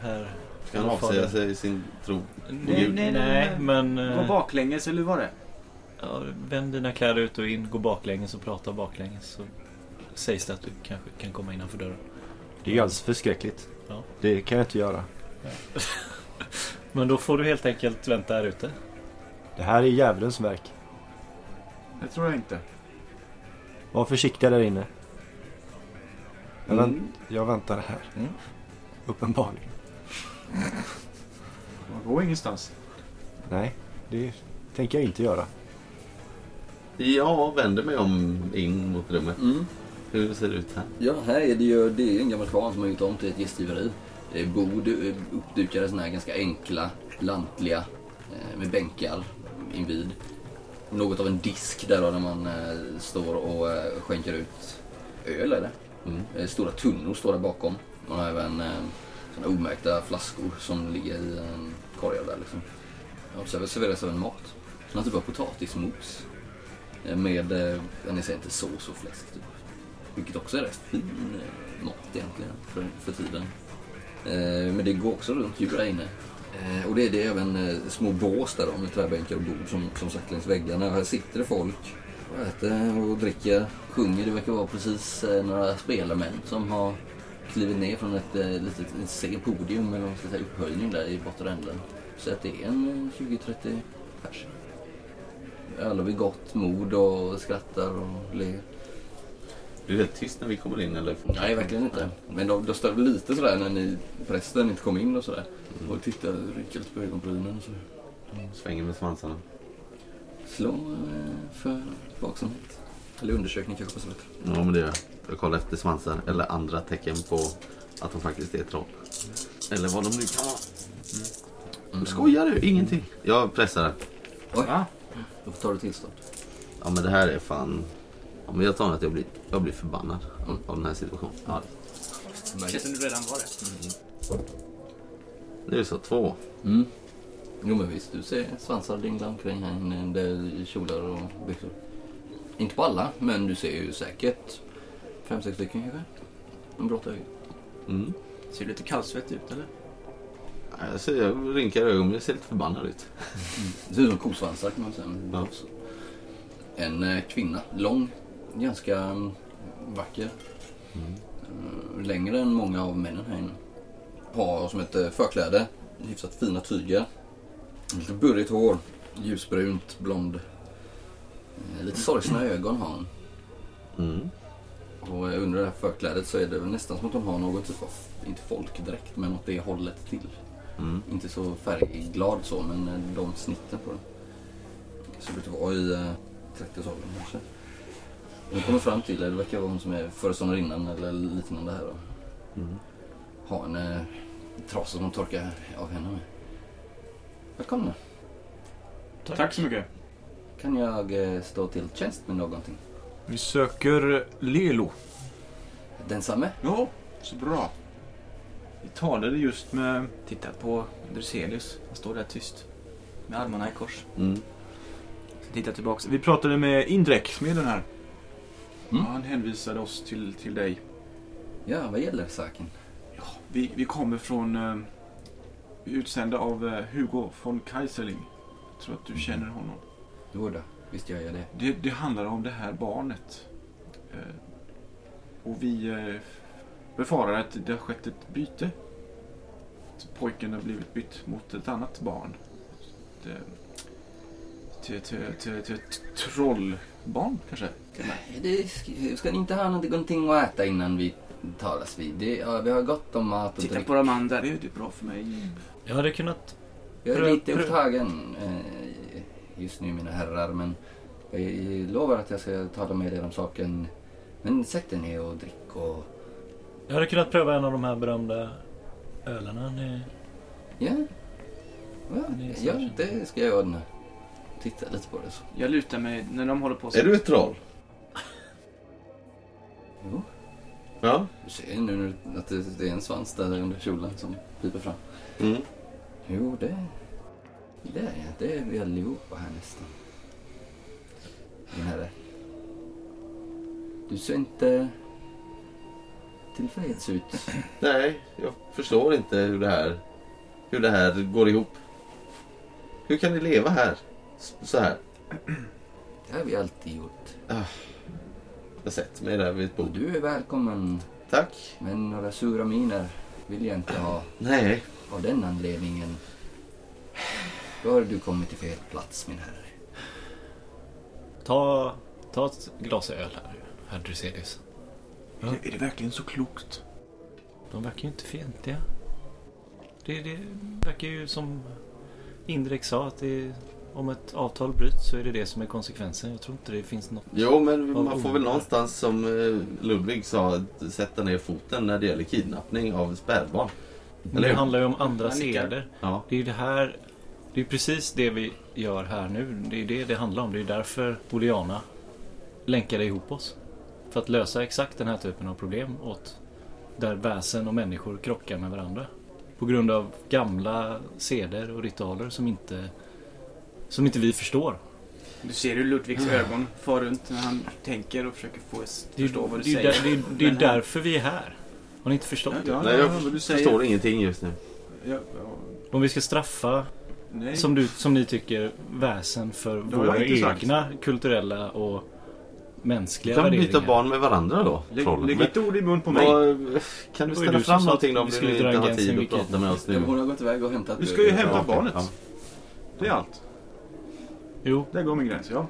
här. Kan avsäga sig sin tro. Nej, Gud. nej, nej. Nej, men... Gå eh, baklänges, eller hur var det? Ja, vänd dina kläder ut och in, gå baklänges och prata baklänges. Så sägs det att du kanske kan komma innanför dörren. Det är ju alldeles förskräckligt. Ja. Det kan jag inte göra. [LAUGHS] Men då får du helt enkelt vänta här ute. Det här är djävulens verk. Det tror jag inte. Var försiktiga där inne. Jag, Mm. vänt, jag väntar här. Mm. Uppenbarligen. Man går ingenstans. Nej, det tänker jag inte göra. Jag vänder mig om in mot rummet. Mm. Hur ser det ut här? Ja, här är det ju det är en gammal kvarn som har gjort om till ett gästgiveri. Det är bord eh, uppdukade sådana här ganska enkla, lantliga, eh, med bänkar invid. Något av en disk där då, där man eh, står och skänker ut öl det. Mm. Stora tunnor står där bakom. Man har även omärkta flaskor som ligger i en korgar där liksom. Och så serveras även mat. Någon typ av potatismos. Eh, med, eh, ja, ni säger inte sås och fläsk typ. Vilket också är rätt fin eh, mat egentligen för, för tiden. Eh, men det går också runt djur där inne. Eh, och det är även eh, små bås där då, med träbänkar och bord som, som sagt längs väggarna. Och här sitter det folk och äter och dricker, sjunger. Det verkar vara precis eh, några spelarmän som har klivit ner från ett eh, litet ett C-podium eller vad ska säga, upphöjning där i bortre änden. Så att det är en eh, 20-30 pers. Alla vid gott mod och skrattar och ler. Det tyst när vi kommer in eller? Nej, verkligen inte. Men de, de störde lite sådär när ni, prästen inte kom in och sådär. Och tittade, ryckte lite på ögonbrynen och så. Svänger med svansarna. Slå eh, för vaksamhet. Eller undersökning kanske på sätt. Ja men det gör jag. Jag kollar efter svansar eller andra tecken på att de faktiskt är troll. Eller vad de nu kan vara. Mm. Skojar du? Ingenting. Jag pressar det. Oj, då tar du tillstånd. Ja men det här är fan... Ja, men jag tar att jag blir, jag blir förbannad av, av den här situationen. Ja. Det känns som du redan var det. Det är så två. Mm. Jo men visst, du ser svansar dingla omkring här inne där i kjolar och byxor. Inte på alla, men du ser ju säkert fem, sex stycken kanske. De blåta ögon. Mm. Ser du lite kallsvettig ut eller? Jag, ser, jag rynkar ögonen men jag ser lite förbannad ut. Det ser ut som kosvansar kan man säga. Ja. En eh, kvinna, lång, ganska mm, vacker. Eh, Längre än många av männen här inne. Har som ett förkläde hyfsat fina tyger. Lite burrigt hår, ljusbrunt, blond. Eh, Lite sorgsna ögon har hon. Mm. Och under det här förklädet så är det nästan som att hon har någon typ av, inte folkdräkt, men åt det hållet till. Mm. Inte så färgglad så, men eh, de snitten på den. Ser ut att vara i eh, 30-årsåldern kanske. Hon kommer fram till, det verkar vara hon som är föreståndarinnan eller liknande här då. Mm. Har en eh, trasa som hon torkar av henne med. Välkomna. Tack så mycket. Kan jag eh, stå till tjänst med någonting? Vi söker Lelo. Densamme? Ja, så bra. Vi talade just med... Titta på Druselius. Han står där tyst. Med armarna i kors. Mm. Jag tillbaks. Vi pratade med Indrek, smeden här. Mm. Ja, han hänvisade oss till, till dig. Ja, vad gäller saken? Vi, vi kommer från... Eh, utsända av eh, Hugo von Kaiserling. Jag tror att du känner honom. Jo då, visst gör jag det. Det, det handlar om det här barnet. Eh, och vi eh, befarar att det har skett ett byte. Att pojken har blivit bytt mot ett annat barn. Till, till, till, till ett trollbarn kanske? Nej, det sk- ska ni inte ha någonting att äta innan vi talas vid? Det, ja, vi har gott om mat och Titta dryck. på de andra. Det är det bra för mig. Jag hade kunnat... Jag är lite upptagen eh, just nu mina herrar men jag lovar att jag ska tala med er om saken. Men sätt er ner och drick och... Jag hade kunnat pröva en av de här berömda ölarna. Ni... Ja, ja, ja det ska jag ordna. Titta lite på det så. Jag lutar mig när de håller på så. Är du ett troll? [LAUGHS] Jo, Ja. du ser nu att det, det är en svans där under kjolen som piper fram. Mm. Jo, det, det är. Det är vi allihopa här nästan. Min herre. Du ser inte tillfreds ut. [CLEARS THROAT] Nej, jag förstår inte hur det här hur det här går ihop. Hur kan ni leva här? S- Så här. [CLEARS THROAT] Det har vi alltid gjort. Jag sätter mig där vid ett Och bord. du är välkommen. Tack. Men några sura miner vill jag inte ha Nej. av den anledningen. Då har du kommit till fel plats min herre. Ta, ta ett glas öl här, herr Druselius. Ja. Är, det, är det verkligen så klokt? De verkar ju inte fientliga. Det, det verkar ju som Indrek sa att det, om ett avtal bryts så är det det som är konsekvensen. Jag tror inte det finns något. Jo, men man får väl någonstans som eh, Ludvig sa att sätta ner foten när det gäller kidnappning av spädbarn. Men det handlar ju om andra seder. Ja. Det är ju det här. Det är precis det vi gör här nu. Det är det det handlar om. Det är därför Boliana länkade ihop oss. För att lösa exakt den här typen av problem åt där väsen och människor krockar med varandra. På grund av gamla seder och ritualer som inte, som inte vi förstår. Du ser hur Ludvigs ögon far runt när han tänker och försöker få oss är förstå vad du det säger. det är- det är därför vi är här. Har ni inte förstått Ja, det? Nej, ja, jag förstår ingenting just nu. Ja, ja, Om vi ska straffa, nej. som, du, som ni tycker, väsen för Det våra inte sagt. egna kulturella och mänskliga kan värderingar. byta barn med varandra då, Lägg, lägg inte ord i mun på mig. vad- Kan du ställa fram någonting då om vi du skulle inte har tid att prata med oss nu? Hon har gått iväg och hämtat... Du ska ju hämta Ja, barnet. ja. Det är allt. Jo, Där går min gräns, ja.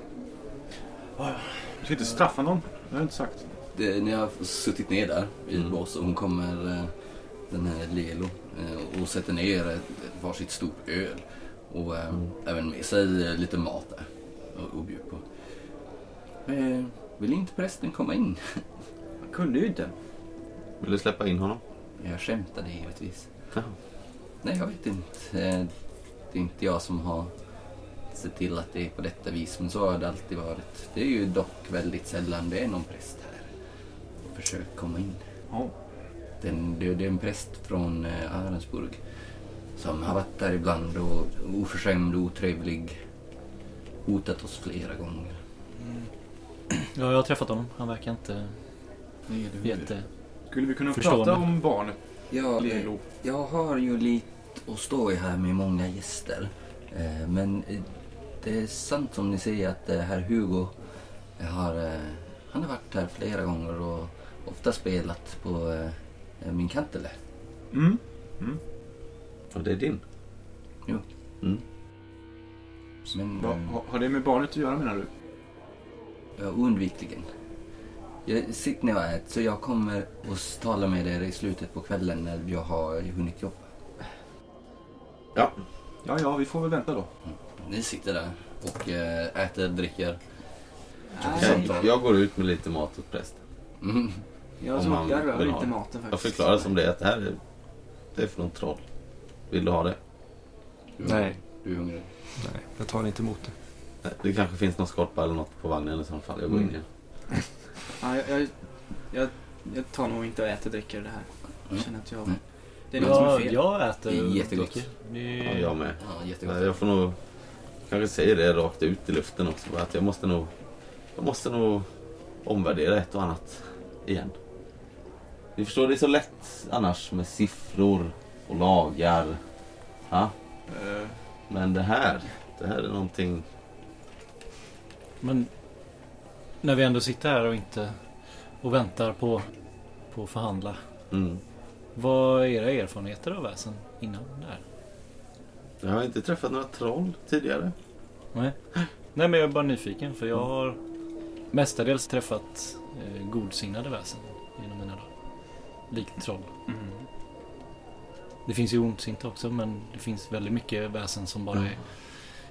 Du ska inte straffa någon. Det har jag inte sagt. Det, ni har suttit ner där i ett Mm. bås och hon kommer, eh, den här Lelo, eh, och sätter ner ett, ett varsitt stort öl. Och eh, Mm. även med sig eh, lite mat där och, och bjuder på. Eh, vill inte prästen komma in? Han [LAUGHS] kunde ju inte. Vill du släppa in honom? Jag skämtade givetvis. Ja. Nej, jag vet inte. Eh, Det är inte jag som har sett till att det är på detta vis, men så har det alltid varit. Det är ju dock väldigt sällan det är någon präst här. Försök komma in. Ja. Den, det, det är en präst från eh, som har varit där ibland och oförskämd, otrevlig. Hotat oss flera gånger. ja, jag har träffat honom. Han verkar inte jätte... Skulle vi kunna Förstående. prata om barnet, Ja, Lelo? Jag har ju lite att stå i här med många gäster. Eh, Men eh, det är sant som ni säger att eh, herr Hugo har, eh, han har varit här flera gånger och ofta spelat på eh, min kantele. Mm. Och det är din? Jo. Mm. Men Va, eh, ha- har det med barnet att göra menar du? ja, oundvikligen. Jag sitter ner och äter så jag kommer att tala med er i slutet på kvällen när jag har hunnit jobba. Ja. Ja, ja, vi får väl vänta då. Ni sitter där och eh, äter, dricker. Jag, jag går ut med lite mat åt prästen. Mm. Jag, Om som, man jag rör vill ha inte det. maten faktiskt. Jag förklarar som det är att det här är, det är från troll. Vill du ha det? Nej. Du är hungrig. Nej, jag tar inte emot det. Nej, Det kanske finns någon skorpa eller något på vagnen i så fall. Jag går in Mm. igen. [LAUGHS] Ja, jag, jag, jag, jag tar nog inte och äter och dricker det här. Jag Mm. känner att jag... Mm. Det är något som är Ja, fel. jag äter Det är jättegott. Ja, är... jag med. Ja, jättegott. Nej, Jag får nog kanske säga det rakt ut i luften också. Att jag måste nog, jag måste nog omvärdera ett och annat igen. Ni förstår, det är så lätt annars med siffror och lagar. Ja? Eh, Men det här, det här är någonting... Men när vi ändå sitter här och inte och väntar på, på att förhandla. Mm. Vad är era erfarenheter av väsen innan där? Jag har inte träffat några troll tidigare. Nej. Nej men jag är bara nyfiken för jag har mestadels träffat eh, godsinnade väsen genom mina dagar. Likt troll. mm. Det finns ju ondsinta också men det finns väldigt mycket väsen som bara Mm. är,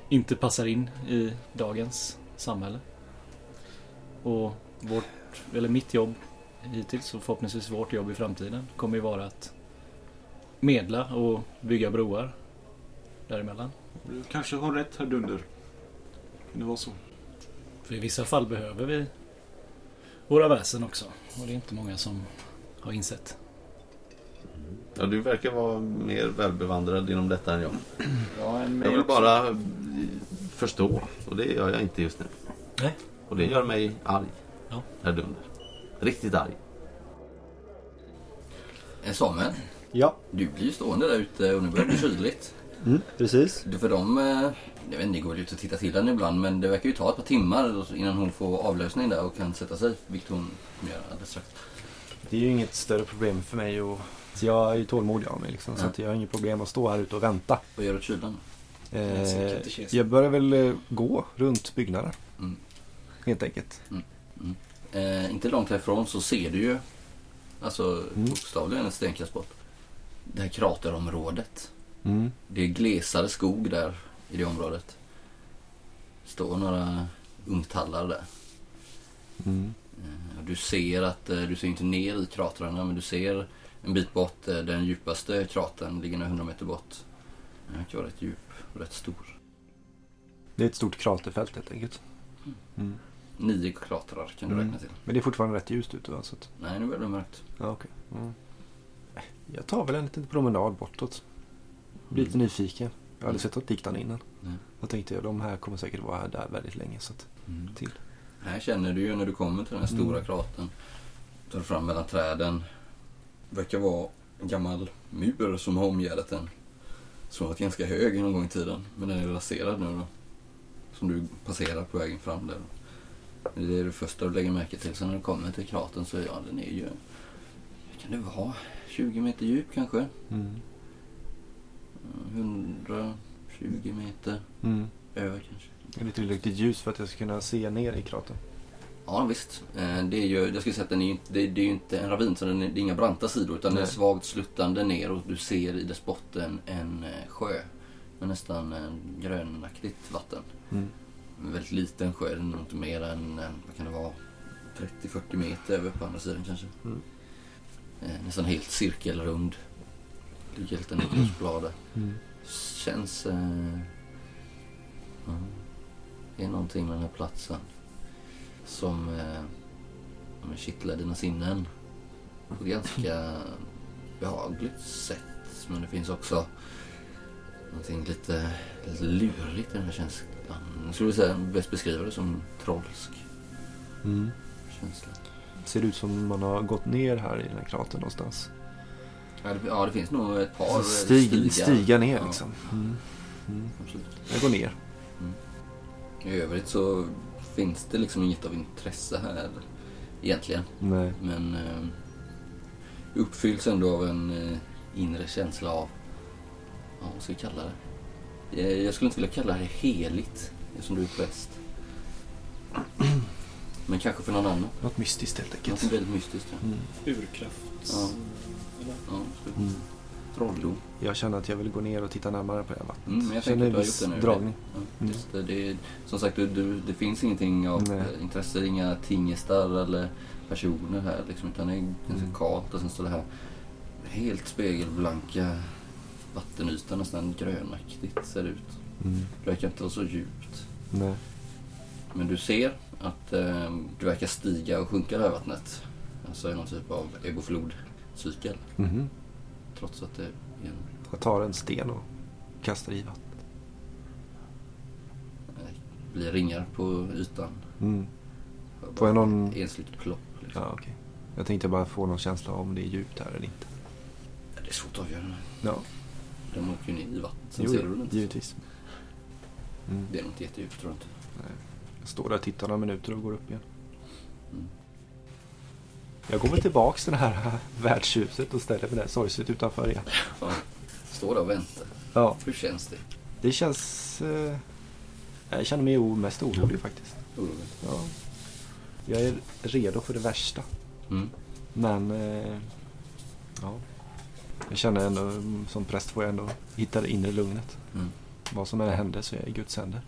inte passar in i dagens samhälle. Och vårt, eller mitt jobb hittills och förhoppningsvis vårt jobb i framtiden kommer ju vara att medla och bygga broar däremellan. Du kanske har rätt, herr Dunder. Kan det vara så? För i vissa fall behöver vi våra väsen också. Och det är inte många som har insett. Ja, du verkar vara mer välbevandrad inom detta än jag. [CLEARS THROAT] Ja, en Jag vill bara eh, förstå. Och det gör jag inte just nu. Nej. Och det gör mig arg. Ja. Herr Dunder. Riktigt arg. Eh, Samuel, Ja, du blir ju stående där ute och nu börjar det bli kyligt. [CLEARS THROAT] mm, precis. Du, För dem, eh, jag vet inte, ni går väl ut och tittar till henne ibland men det verkar ju ta ett par timmar innan hon får avlösning där och kan sätta sig. Vilket hon kommer göra alldeles strax. Det är ju inget större problem för mig. Och, så jag är ju tålmodig av mig. Liksom, Så Ja. att jag har inget problem att stå här ute och vänta. Vad gör du åt kylan? Jag ser Eh, jag börjar väl eh, gå runt byggnaden. Mm. Helt enkelt. Eh, inte långt härifrån så ser du ju, alltså Mm. bokstavligen ett stenkast bort, det här kraterområdet. Mm. Det är glesare skog där i det området. står några ungtallar där. Mm. Eh, Du ser att, eh, du ser inte ner i kratrarna men du ser en bit bort, eh, den djupaste kratern ligger några hundra meter bort. Den verkar vara rätt djup och rätt stor. Det är ett stort kraterfält helt enkelt. Mm. Nio kratrar kan du Mm. räkna till. Men det är fortfarande rätt ljust ute va? Så att, Nej, nu börjar det bli mörkt. ja, okej. Mm. Jag tar väl en liten promenad bortåt. Blir lite nyfiken. Jag hade sett något liknande innan. Nej. Jag tänkte de här kommer säkert vara här där väldigt länge. Så att, Mm. till. Här känner du ju när du kommer till den här stora Mm. kratern. Tar fram mellan träden. Verkar vara en gammal mur som har omgärdat den. Som har varit ganska hög någon gång i tiden. Men den är raserad nu då. Som du passerar på vägen fram där. Det är det första du lägger märke till. Sen när du kommer till kratern så ja, den är ju... Vad kan det vara? 20 meter djup kanske? Mm. 120 meter Mm. över kanske. Det är lite tillräckligt ljus för att jag ska kunna se ner i kratern. Ja visst. Eh, Det är ju, jag skulle säga att den är ju det, är ju inte en ravin så den är, det är inga branta sidor utan det är Nej. svagt sluttande ner och du ser i dess botten en eh, sjö. Med nästan en grönaktigt vatten. Mm. En väldigt liten sjö, den är inte mer än, eh, vad kan det vara, 30-40 meter över på andra sidan kanske. Mm. Eh, Nästan helt cirkelrund. Ligger helt en grusblad där. Mm. Känns... Eh, ja, det är någonting med den här platsen som eh, kittlar dina sinnen på ett ganska behagligt sätt. Men det finns också någonting lite, lite lurigt i den här känslan. Jag skulle säga, bäst beskriva det som trollsk Mm. känsla. Ser ut som man har gått ner här i den här kratern någonstans. Ja, det, ja, det finns nog ett par eh, Stig, stigar. stiga ner Ja, liksom. Mm. Mm. Jag går ner. I övrigt så finns det liksom inget av intresse här egentligen. Nej. Men eh, uppfylls ändå av en eh, inre känsla av, ja vad ska vi kalla det? Eh, Jag skulle inte vilja kalla det heligt, eftersom du är präst. Men kanske för någon annan. Något mystiskt helt Något enkelt. väldigt mystiskt. Ja. Mm. Urkraft. Ja. Eller? Ja, Mm. Trolldom. Jag känner att jag vill gå ner och titta närmare på det här vattnet. Mm, jag Känner en att du har viss gjort det nu. dragning. Ja, Mm. det, det är, som sagt, du, du, det finns ingenting av Nej. eh, intresse, inga tingestar eller personer här. Liksom, utan det är ganska Mm. kalt och sen står det här helt spegelblanka vattenytan, nästan grönaktigt ser det ut. Mm. Det verkar inte vara så djupt. Nej. Men du ser att eh, det verkar stiga och sjunka det här vattnet. Alltså i någon typ av ebboflodcykel. Mhm. Trots att det är en Jag tar en sten och kastar i vattnet. eh, blir ringar på ytan. Mm. Får jag någon- Ensligt plopp. Liksom. Ja, okej. Jag tänkte bara få någon känsla om det är djupt här eller inte. Det är svårt att avgöra. Ja, Den åker ju ner i vattnet. Sen jo, ser du den inte. givetvis. Mm. Det är nog inte jättedjupt tror jag inte. Jag står där och tittar några minuter och går upp igen. Mm. Jag går väl tillbaks till det här [LAUGHS] värdshuset och ställer mig där sorgset utanför igen. Står där och väntar. Ja, Hur känns det? det känns... Eh, jag känner mig mest orolig faktiskt. Oroligt? Ja. Jag är redo för det värsta. Mm. Men... Eh, ja. Jag känner ändå, mm, som präst får jag ändå hitta det inre lugnet. Mm. Vad som än händer så är jag i Guds händer.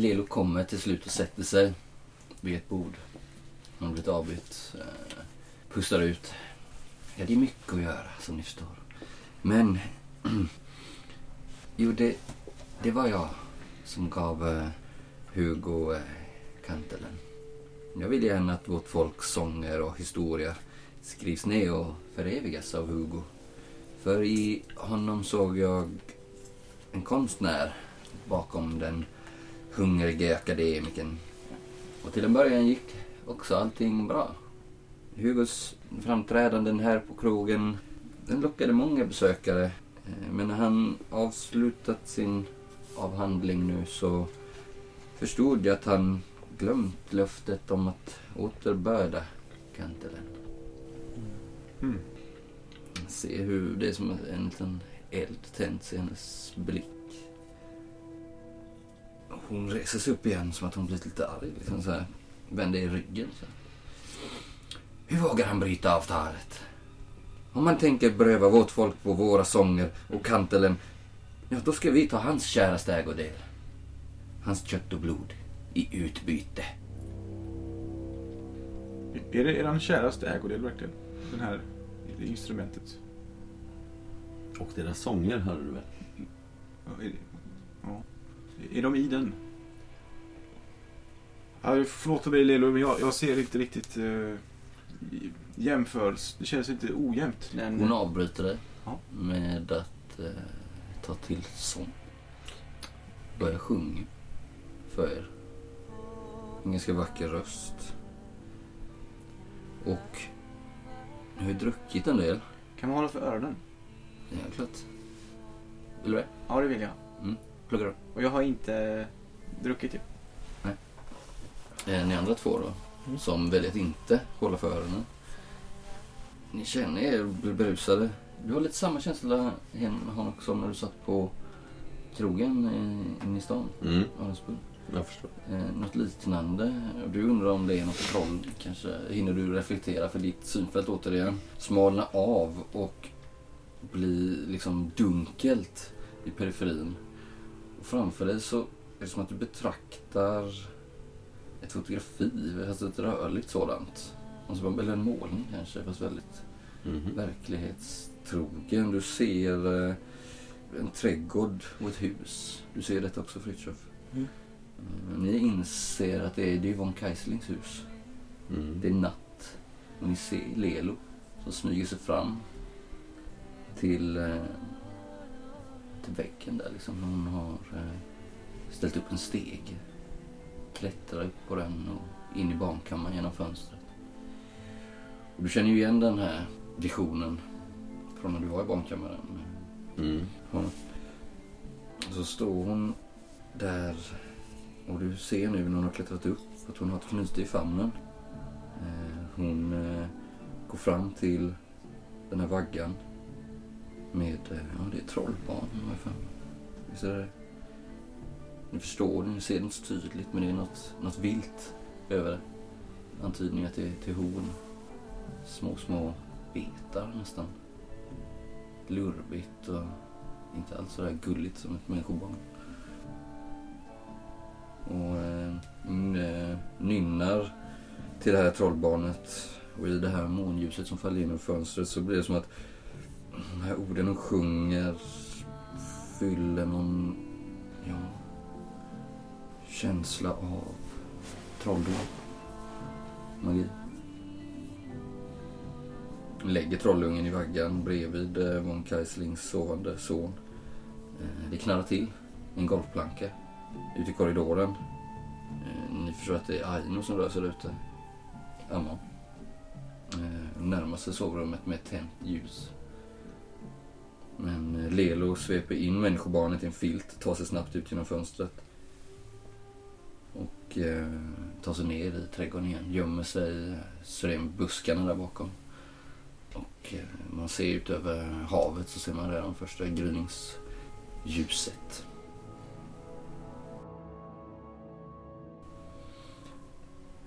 Lelo kommer till slut och sätter sig vid ett bord. Han har blivit avbytt. Eh, pustar ut. Ja, det är mycket att göra som ni förstår. Men... [CLEARS THROAT] jo, det, det var jag som gav eh, Hugo eh, kantelen. Jag vill gärna att vårt folks sånger och historia skrivs ner och förevigas av Hugo. För i honom såg jag en konstnär bakom den hungrige akademikern. Och till en början gick också allting bra. Hugos framträdanden här på krogen den lockade många besökare. Eh, Men när han avslutat sin avhandling nu så förstod jag att han glömt löftet om att återbörda kantelen. Mm. Ser hur det är som en liten eld tänds i hennes blick. Hon reser sig upp igen som att hon blivit lite arg. Liksom så här, vänder i ryggen. Så. Hur vågar han bryta avtalet? Om man tänker beröva vårt folk på våra sånger och kantelen, ja då ska vi ta hans käraste ägodel. Hans kött och blod i utbyte. Är det eran käraste ägodel verkligen? Den här det instrumentet? Och deras sånger hörde du väl? Är, de i den? Ja, förlåt mig Lelo, men jag, jag ser inte riktigt... eh, jämförs. Det känns lite ojämnt. Den, Hon avbryter dig Ja. med att eh, ta till sång. Börja sjunga för er. En ganska vacker röst. Och ni har ju druckit en del. Kan man hålla för öronen? Ja, klart. Vill du det? Ja, det vill jag. Pluggar du? Och jag har inte druckit ju. Eh, ni andra två då, Mm. som väljer att inte hålla för öronen. Ni känner er blir berusade. Du har lite samma känsla hemma Hanok som när du satt på krogen eh, inne i stan, Mm, Arensburg. jag förstår. Eh, något liknande. Du undrar om det är något troll. Kanske hinner du reflektera för ditt synfält återigen smalna av och bli liksom dunkelt i periferin. Framför dig så är det som att du betraktar ett fotografi, alltså ett rörligt sådant. Alltså, eller en målning kanske, fast väldigt Mhm. verklighetstrogen. Du ser eh, en trädgård och ett hus. Du ser detta också Fritiof. Mm. Eh, Ni inser att det är, det är von Keislings hus. Mm. Det är natt. Och ni ser Lelo som smyger sig fram till, eh, till väggen där liksom. Hon har eh, ställt upp en steg. Klättrar upp på den och in i barnkammaren genom fönstret. Och du känner ju igen den här visionen från när du var i barnkammaren. Mm. Ja. Så står hon där och du ser nu när hon har klättrat upp att hon har ett knyte i famnen. Eh, Hon eh, går fram till den här vaggan med, eh, ja det är ett trollbarn har jag för mig. Visst är det Ni förstår det, ni ser det inte så tydligt men det är något, något vilt över det. Antydningar till, till horn. Små, små betar nästan. Lurvigt och inte alls så där gulligt som ett människobarn. Och eh, eh, nynnar till det här trollbarnet och i det här månljuset som faller in i fönstret så blir det som att de här orden hon sjunger fyller någon ja, känsla av trolldom. Magi. Lägger trollungen i vaggan bredvid eh, von Keislings sovande son. Eh, det knarrar till en golvplanka ute i korridoren. Eh, ni förstår att det är Aino som rör sig där ute. Amma. Närmar sig sovrummet med ett tänt ljus. Men eh, Lelo sveper in människobarnet i en filt, tar sig snabbt ut genom fönstret. Och eh, tar sig ner i trädgården igen, gömmer sig så det är buskarna där bakom. Och eh, man ser ut över havet så ser man redan första gryningsljuset.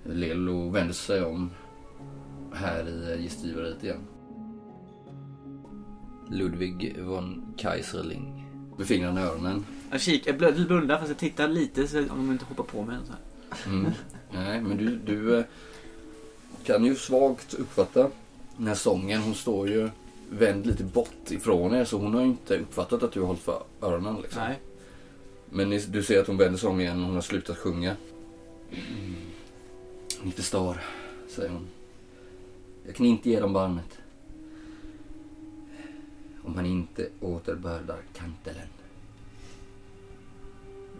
Lelo vänder sig om här i gästgiveriet igen. Ludvig von Kaiserling. Med fingrarna i öronen. Jag kikar, jag blundar fast jag tittar lite så om de inte hoppar på mig. Så här. Mm. Nej, men du, du eh, kan ju svagt uppfatta den här sången. Hon står ju vänd lite bort ifrån er så hon har ju inte uppfattat att du har hållit för öronen. Liksom. Nej. Men ni, du ser att hon vänder sig om igen och hon har slutat sjunga. Mm. Ni förstår, säger hon. Jag kan inte ge dem barnet. Om han inte återbördar kantelen.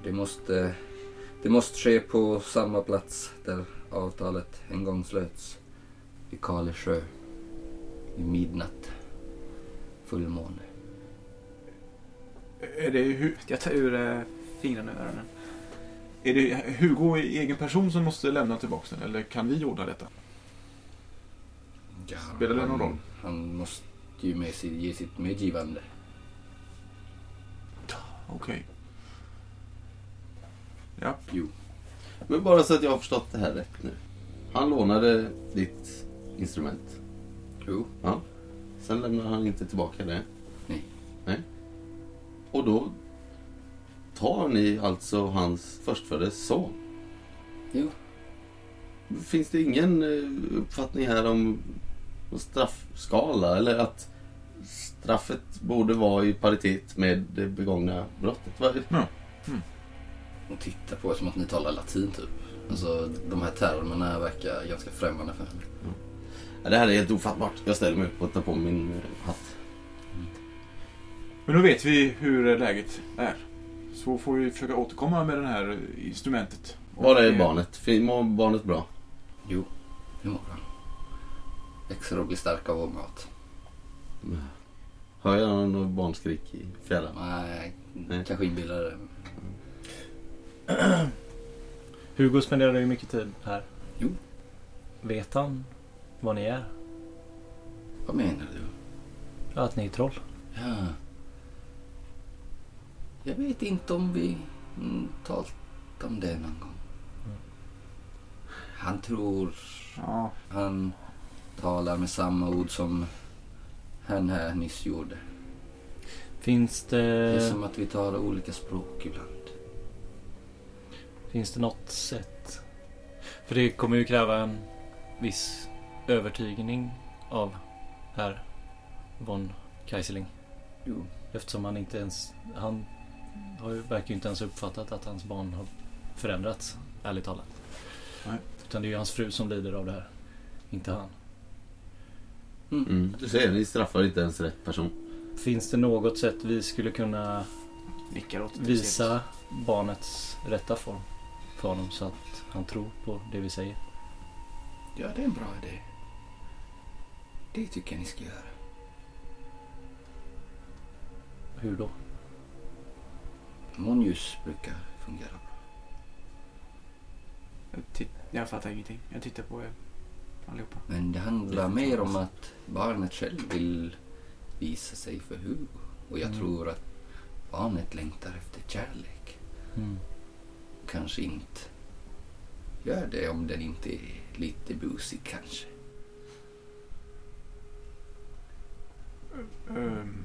Det måste, det måste ske på samma plats där avtalet en gång slöts. Vid Kalesjö. Vid midnatt. Fullmåne. Är det, Hu- Jag tar ur eh, fingrarna ur öronen. är det Hugo i egen person som måste lämna tillbaka den? Eller kan vi ordna detta? Ja, Spelar det någon han- roll? Han måste ju med sig, ge sitt medgivande. Okej. Ja. Jo. Men bara så att jag har förstått det här rätt nu. Han lånade ditt instrument. Jo. Sen lämnar han inte tillbaka det. Nej. Nej. Och då tar ni alltså hans förstfödde son. Jo. Finns det ingen eh, uppfattning här om straffskala eller att straffet borde vara i paritet med det begångna brottet? Vad- Och tittar på er som att ni talar latin typ. Alltså de här termerna verkar ganska främmande för henne. Ja, det här är helt ofattbart. Jag ställer mig upp och tar på min hatt. Men då vet vi hur läget är. Så får vi försöka återkomma med det här instrumentet. Var är barnet? Mår barnet bra? Jo, det mår han. Växer och blir stark av vår mat. Hör jag något barnskrik i fjällen? Nej, Nej. kanske inbillar det. Hugo spenderar ju mycket tid här. Jo. Vet han vad ni är? Vad menar du? Att ni är troll? Ja. Jag vet inte om vi mm, talat om det någon gång. Han tror Ja, han talar med samma ord som han här nyss gjorde. Finns Det är det, som att vi talar olika språk ibland. finns det något sätt? För det kommer ju kräva en viss övertygning av herr von Kaiserling. Jo. Eftersom han inte ens... Han har ju, verkar ju inte ens uppfattat att hans barn har förändrats, ärligt talat. Nej. Utan det är ju hans fru som lider av det här. Inte han. Mm. Du ser, ni straffar inte ens rätt person. Finns det något sätt vi skulle kunna visa barnets rätta form för honom så att han tror på det vi säger? Ja, det är en bra idé. Det tycker jag ni ska göra. Hur då? Månljus brukar fungera bra. Jag, titt- jag fattar ingenting. Jag tittar på er allihopa. Men det handlar mer om att barnet själv vill visa sig för Hugo. Och jag Mm. tror att barnet längtar efter kärlek. Mm. Kanske inte gör det om den inte är lite busig kanske. Ehm,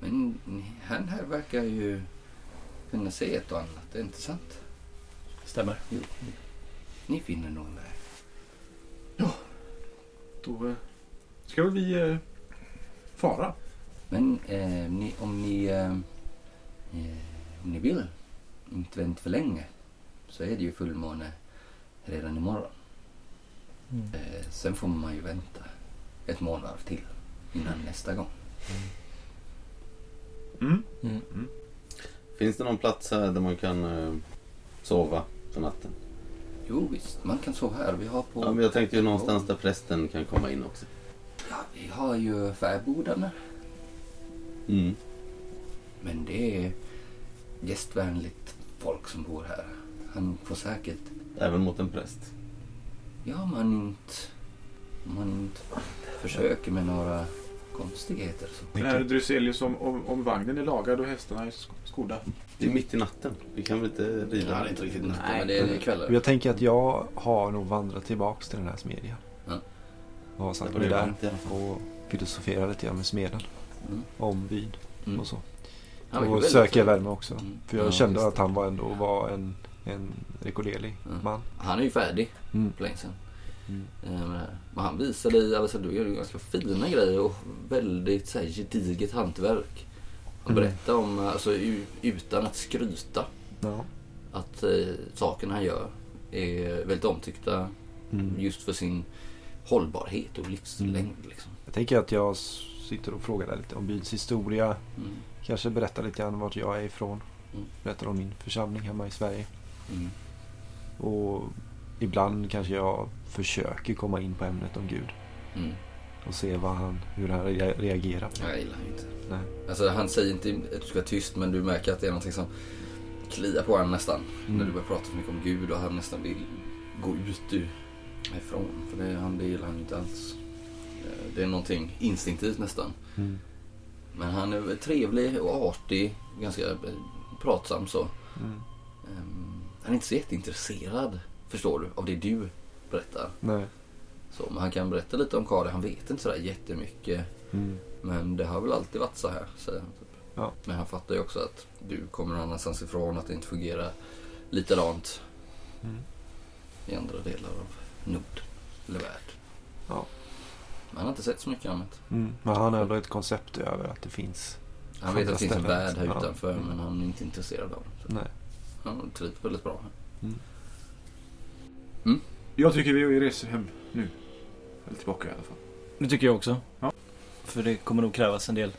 Men han här verkar ju kunna se ett och annat, det är inte sant? Stämmer. Ni finner nog en väg. Då ska väl vi eh, fara. Men eh, ni, om ni eh, eh, om ni vill, inte vänta för länge, så är det ju fullmåne redan imorgon. Mm. Eh, sen får man ju vänta ett månad till innan nästa gång. Mm. Mm. Finns det någon plats här där man kan eh, sova för natten? Jo visst, man kan sova här. Vi har på... Ja, men jag tänkte ju någonstans där prästen kan komma in också. Ja, vi har ju fäbodarna. Mm. Men det är gästvänligt folk som bor här. Han får säkert... Även mot en präst. Ja, man inte... Man inte försöker med några konstigheter. Så. Är Dryselius om, om, om vagnen är lagad och hästarna är sk- skodda? Det är mitt i natten. Vi kan väl inte rida? Ja, det är inte riktigt natten, Nej. men det är kvällar. Jag tänker att jag har nog vandrat tillbaks till den här smedjan. Ja. Och har satt mig där och filosoferat lite grann med smeden. Mm. Om vid Mm. och så. Och söker värme också. Mm. För jag Ja, kände att han var ändå var en, en rekorderlig Mm. man. Han är ju färdig Mm. för länge sedan. Mm. Eh, med här. Men han alltså du gör ju ganska fina grejer och väldigt så här, gediget hantverk. Han Mm. berättar om, alltså utan att skryta, Ja. att eh, sakerna han gör är väldigt omtyckta Mm. just för sin hållbarhet och livslängd. Mm. Liksom. Jag tänker att jag sitter och frågar lite om byns historia. Mm. Kanske berättar lite grann vart jag är ifrån. Mm. Berättar om min församling hemma i Sverige. Mm. Och ibland kanske jag försöker komma in på ämnet om Gud. Mm. Och se vad han, hur han rea- reagerar på det. Jag gillar inte. Nej. Alltså han säger inte att du ska vara tyst men du märker att det är någonting som kliar på honom nästan. Mm. När du börjar prata för mycket om Gud och han nästan vill gå ut ifrån. För det, han, det gillar han inte alls. Eh, Det är någonting instinktivt nästan. Mm. Men han är trevlig och artig. Ganska eh, pratsam så. Mm. Ehm, Han är inte så jätteintresserad, förstår du, av det du berättar. Nej. Så, men han kan berätta lite om Kari. Han vet inte sådär jättemycket. Mm. Men det har väl alltid varit så här, säger han. Typ. Ja. Men han fattar ju också att du kommer någon annanstans ifrån, att det inte fungerar likadant Mm. i andra delar av Nord, eller värld. Ja. Men han har inte sett så mycket annat. Mm. Men han har ändå ett koncept över att det finns. Han vet att det finns en värld här ja. utanför, Mm. men han är inte intresserad av den. Nej. Han trivs väldigt bra här. Jag tycker vi reser hem nu. Eller tillbaka i alla fall. Det tycker jag också. Ja. För det kommer nog krävas en del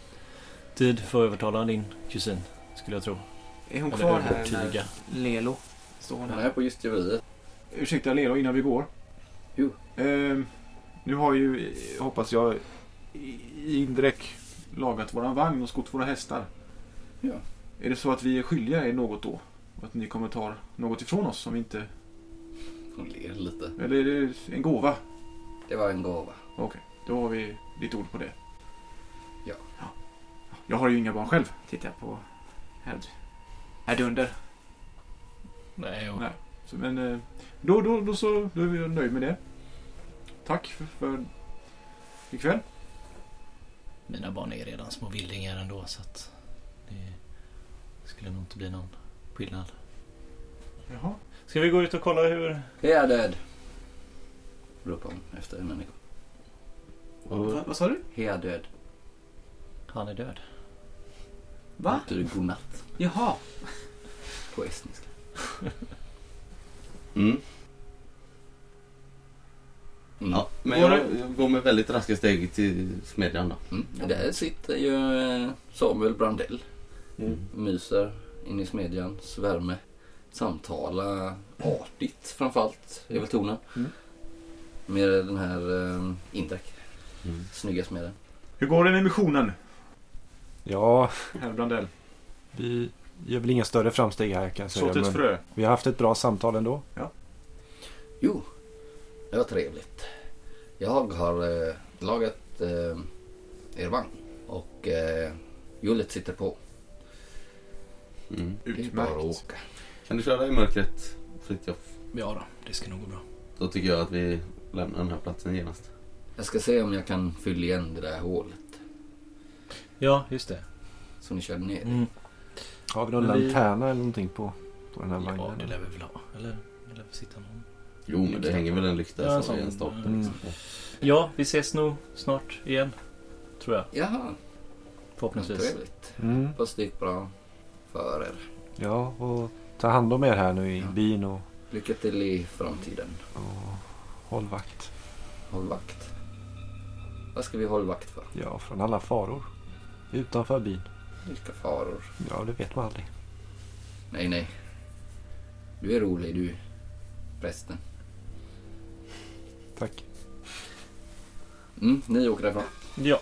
tid för att övertala din kusin, skulle jag tro. Är hon Eller kvar här övertyga. när Lelo står hon Han är här? på gästgiveriet. Ursäkta Lelo, innan vi går. Jo. Ehm, nu har ju, eh, hoppas jag, i- Indrek lagat våran vagn och skott våra hästar. Ja. Är det så att vi är skyldiga er något då? Att ni kommer ta något ifrån oss som inte... Hon ler lite. Eller är det en gåva? Det var en gåva. Okej, då har vi ditt ord på det. Ja. Jag har ju inga barn själv. Tittar på herr, herr Dunder. Nej, och Nej. Så, men eh, då, då, då så då är vi nöjd med det. Tack för, för ikväll. mina barn är redan små vildingar ändå så att det skulle nog inte bli någon skillnad. Jaha. Ska vi gå ut och kolla hur... He are dead. Ropar hon efter en människa. Va, vad sa du? He are dead. Han är död. Va? Det betyder godnatt Jaha. på estniska. Mm. Mm. Ja, men jag, jag går med väldigt raska steg till smedjan då. Mm. Där sitter ju eh, Samuel Brandell. Mm. Myser in i smedjans värme. Samtala artigt framförallt, är väl tonen. Mm. Med den här eh, Indrek. Mm. Snygga smeden. Hur går det med missionen, Ja, herr Brandell? vi gör väl inga större framsteg här kan jag säga. Sått ett Men frö. vi har haft ett bra samtal ändå. Jo, det var trevligt. Jag har eh, lagat eh, er vagn och eh, hjulet sitter på. Mm. Det är bara att Utmärkt. åka. Kan du köra i mörkret Fritiof? Ja då, det ska nog gå bra. Då tycker jag att vi lämnar den här platsen genast. Jag ska se om jag kan fylla igen det där hålet Ja, just det. som ni körde ner i. Mm. Har vi någon Men vi- lanterna eller någonting på, på den här Ja, vagnen? det lär vi väl ha. Eller det lär väl sitta någon. Jo, men det hänger väl en lykta Ja, en så i sån. en stolpe. Mm. Liksom. Ja, vi ses nog snart igen. Tror jag. Jaha, Förhoppningsvis. trevligt. Mm. Hoppas det gick bra för er. Ja, och ta hand om er här nu i Ja. byn och, Lycka till i framtiden. och håll vakt. Håll vakt. Vad ska vi hålla vakt för? Ja, från alla faror. Utanför byn. Vilka faror? Ja, det vet man aldrig. Nej, nej. Du är rolig du, prästen. Tack. Mm, ni åker därifrån. Ja.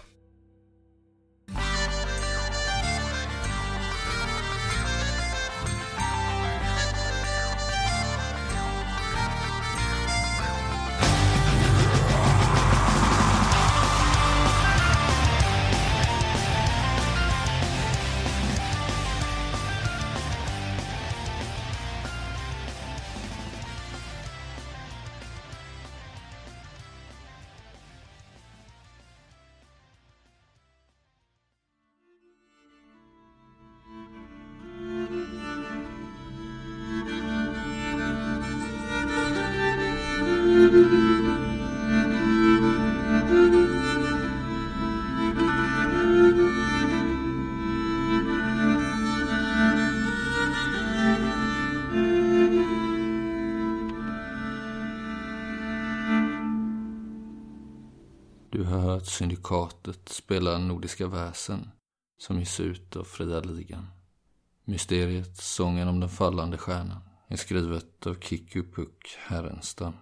Slottet spelar Nordiska väsen som ges ut av Fria Ligan. Mysteriet Sången om den fallande stjärnan är skrivet av Kikku Puck Herrenstam.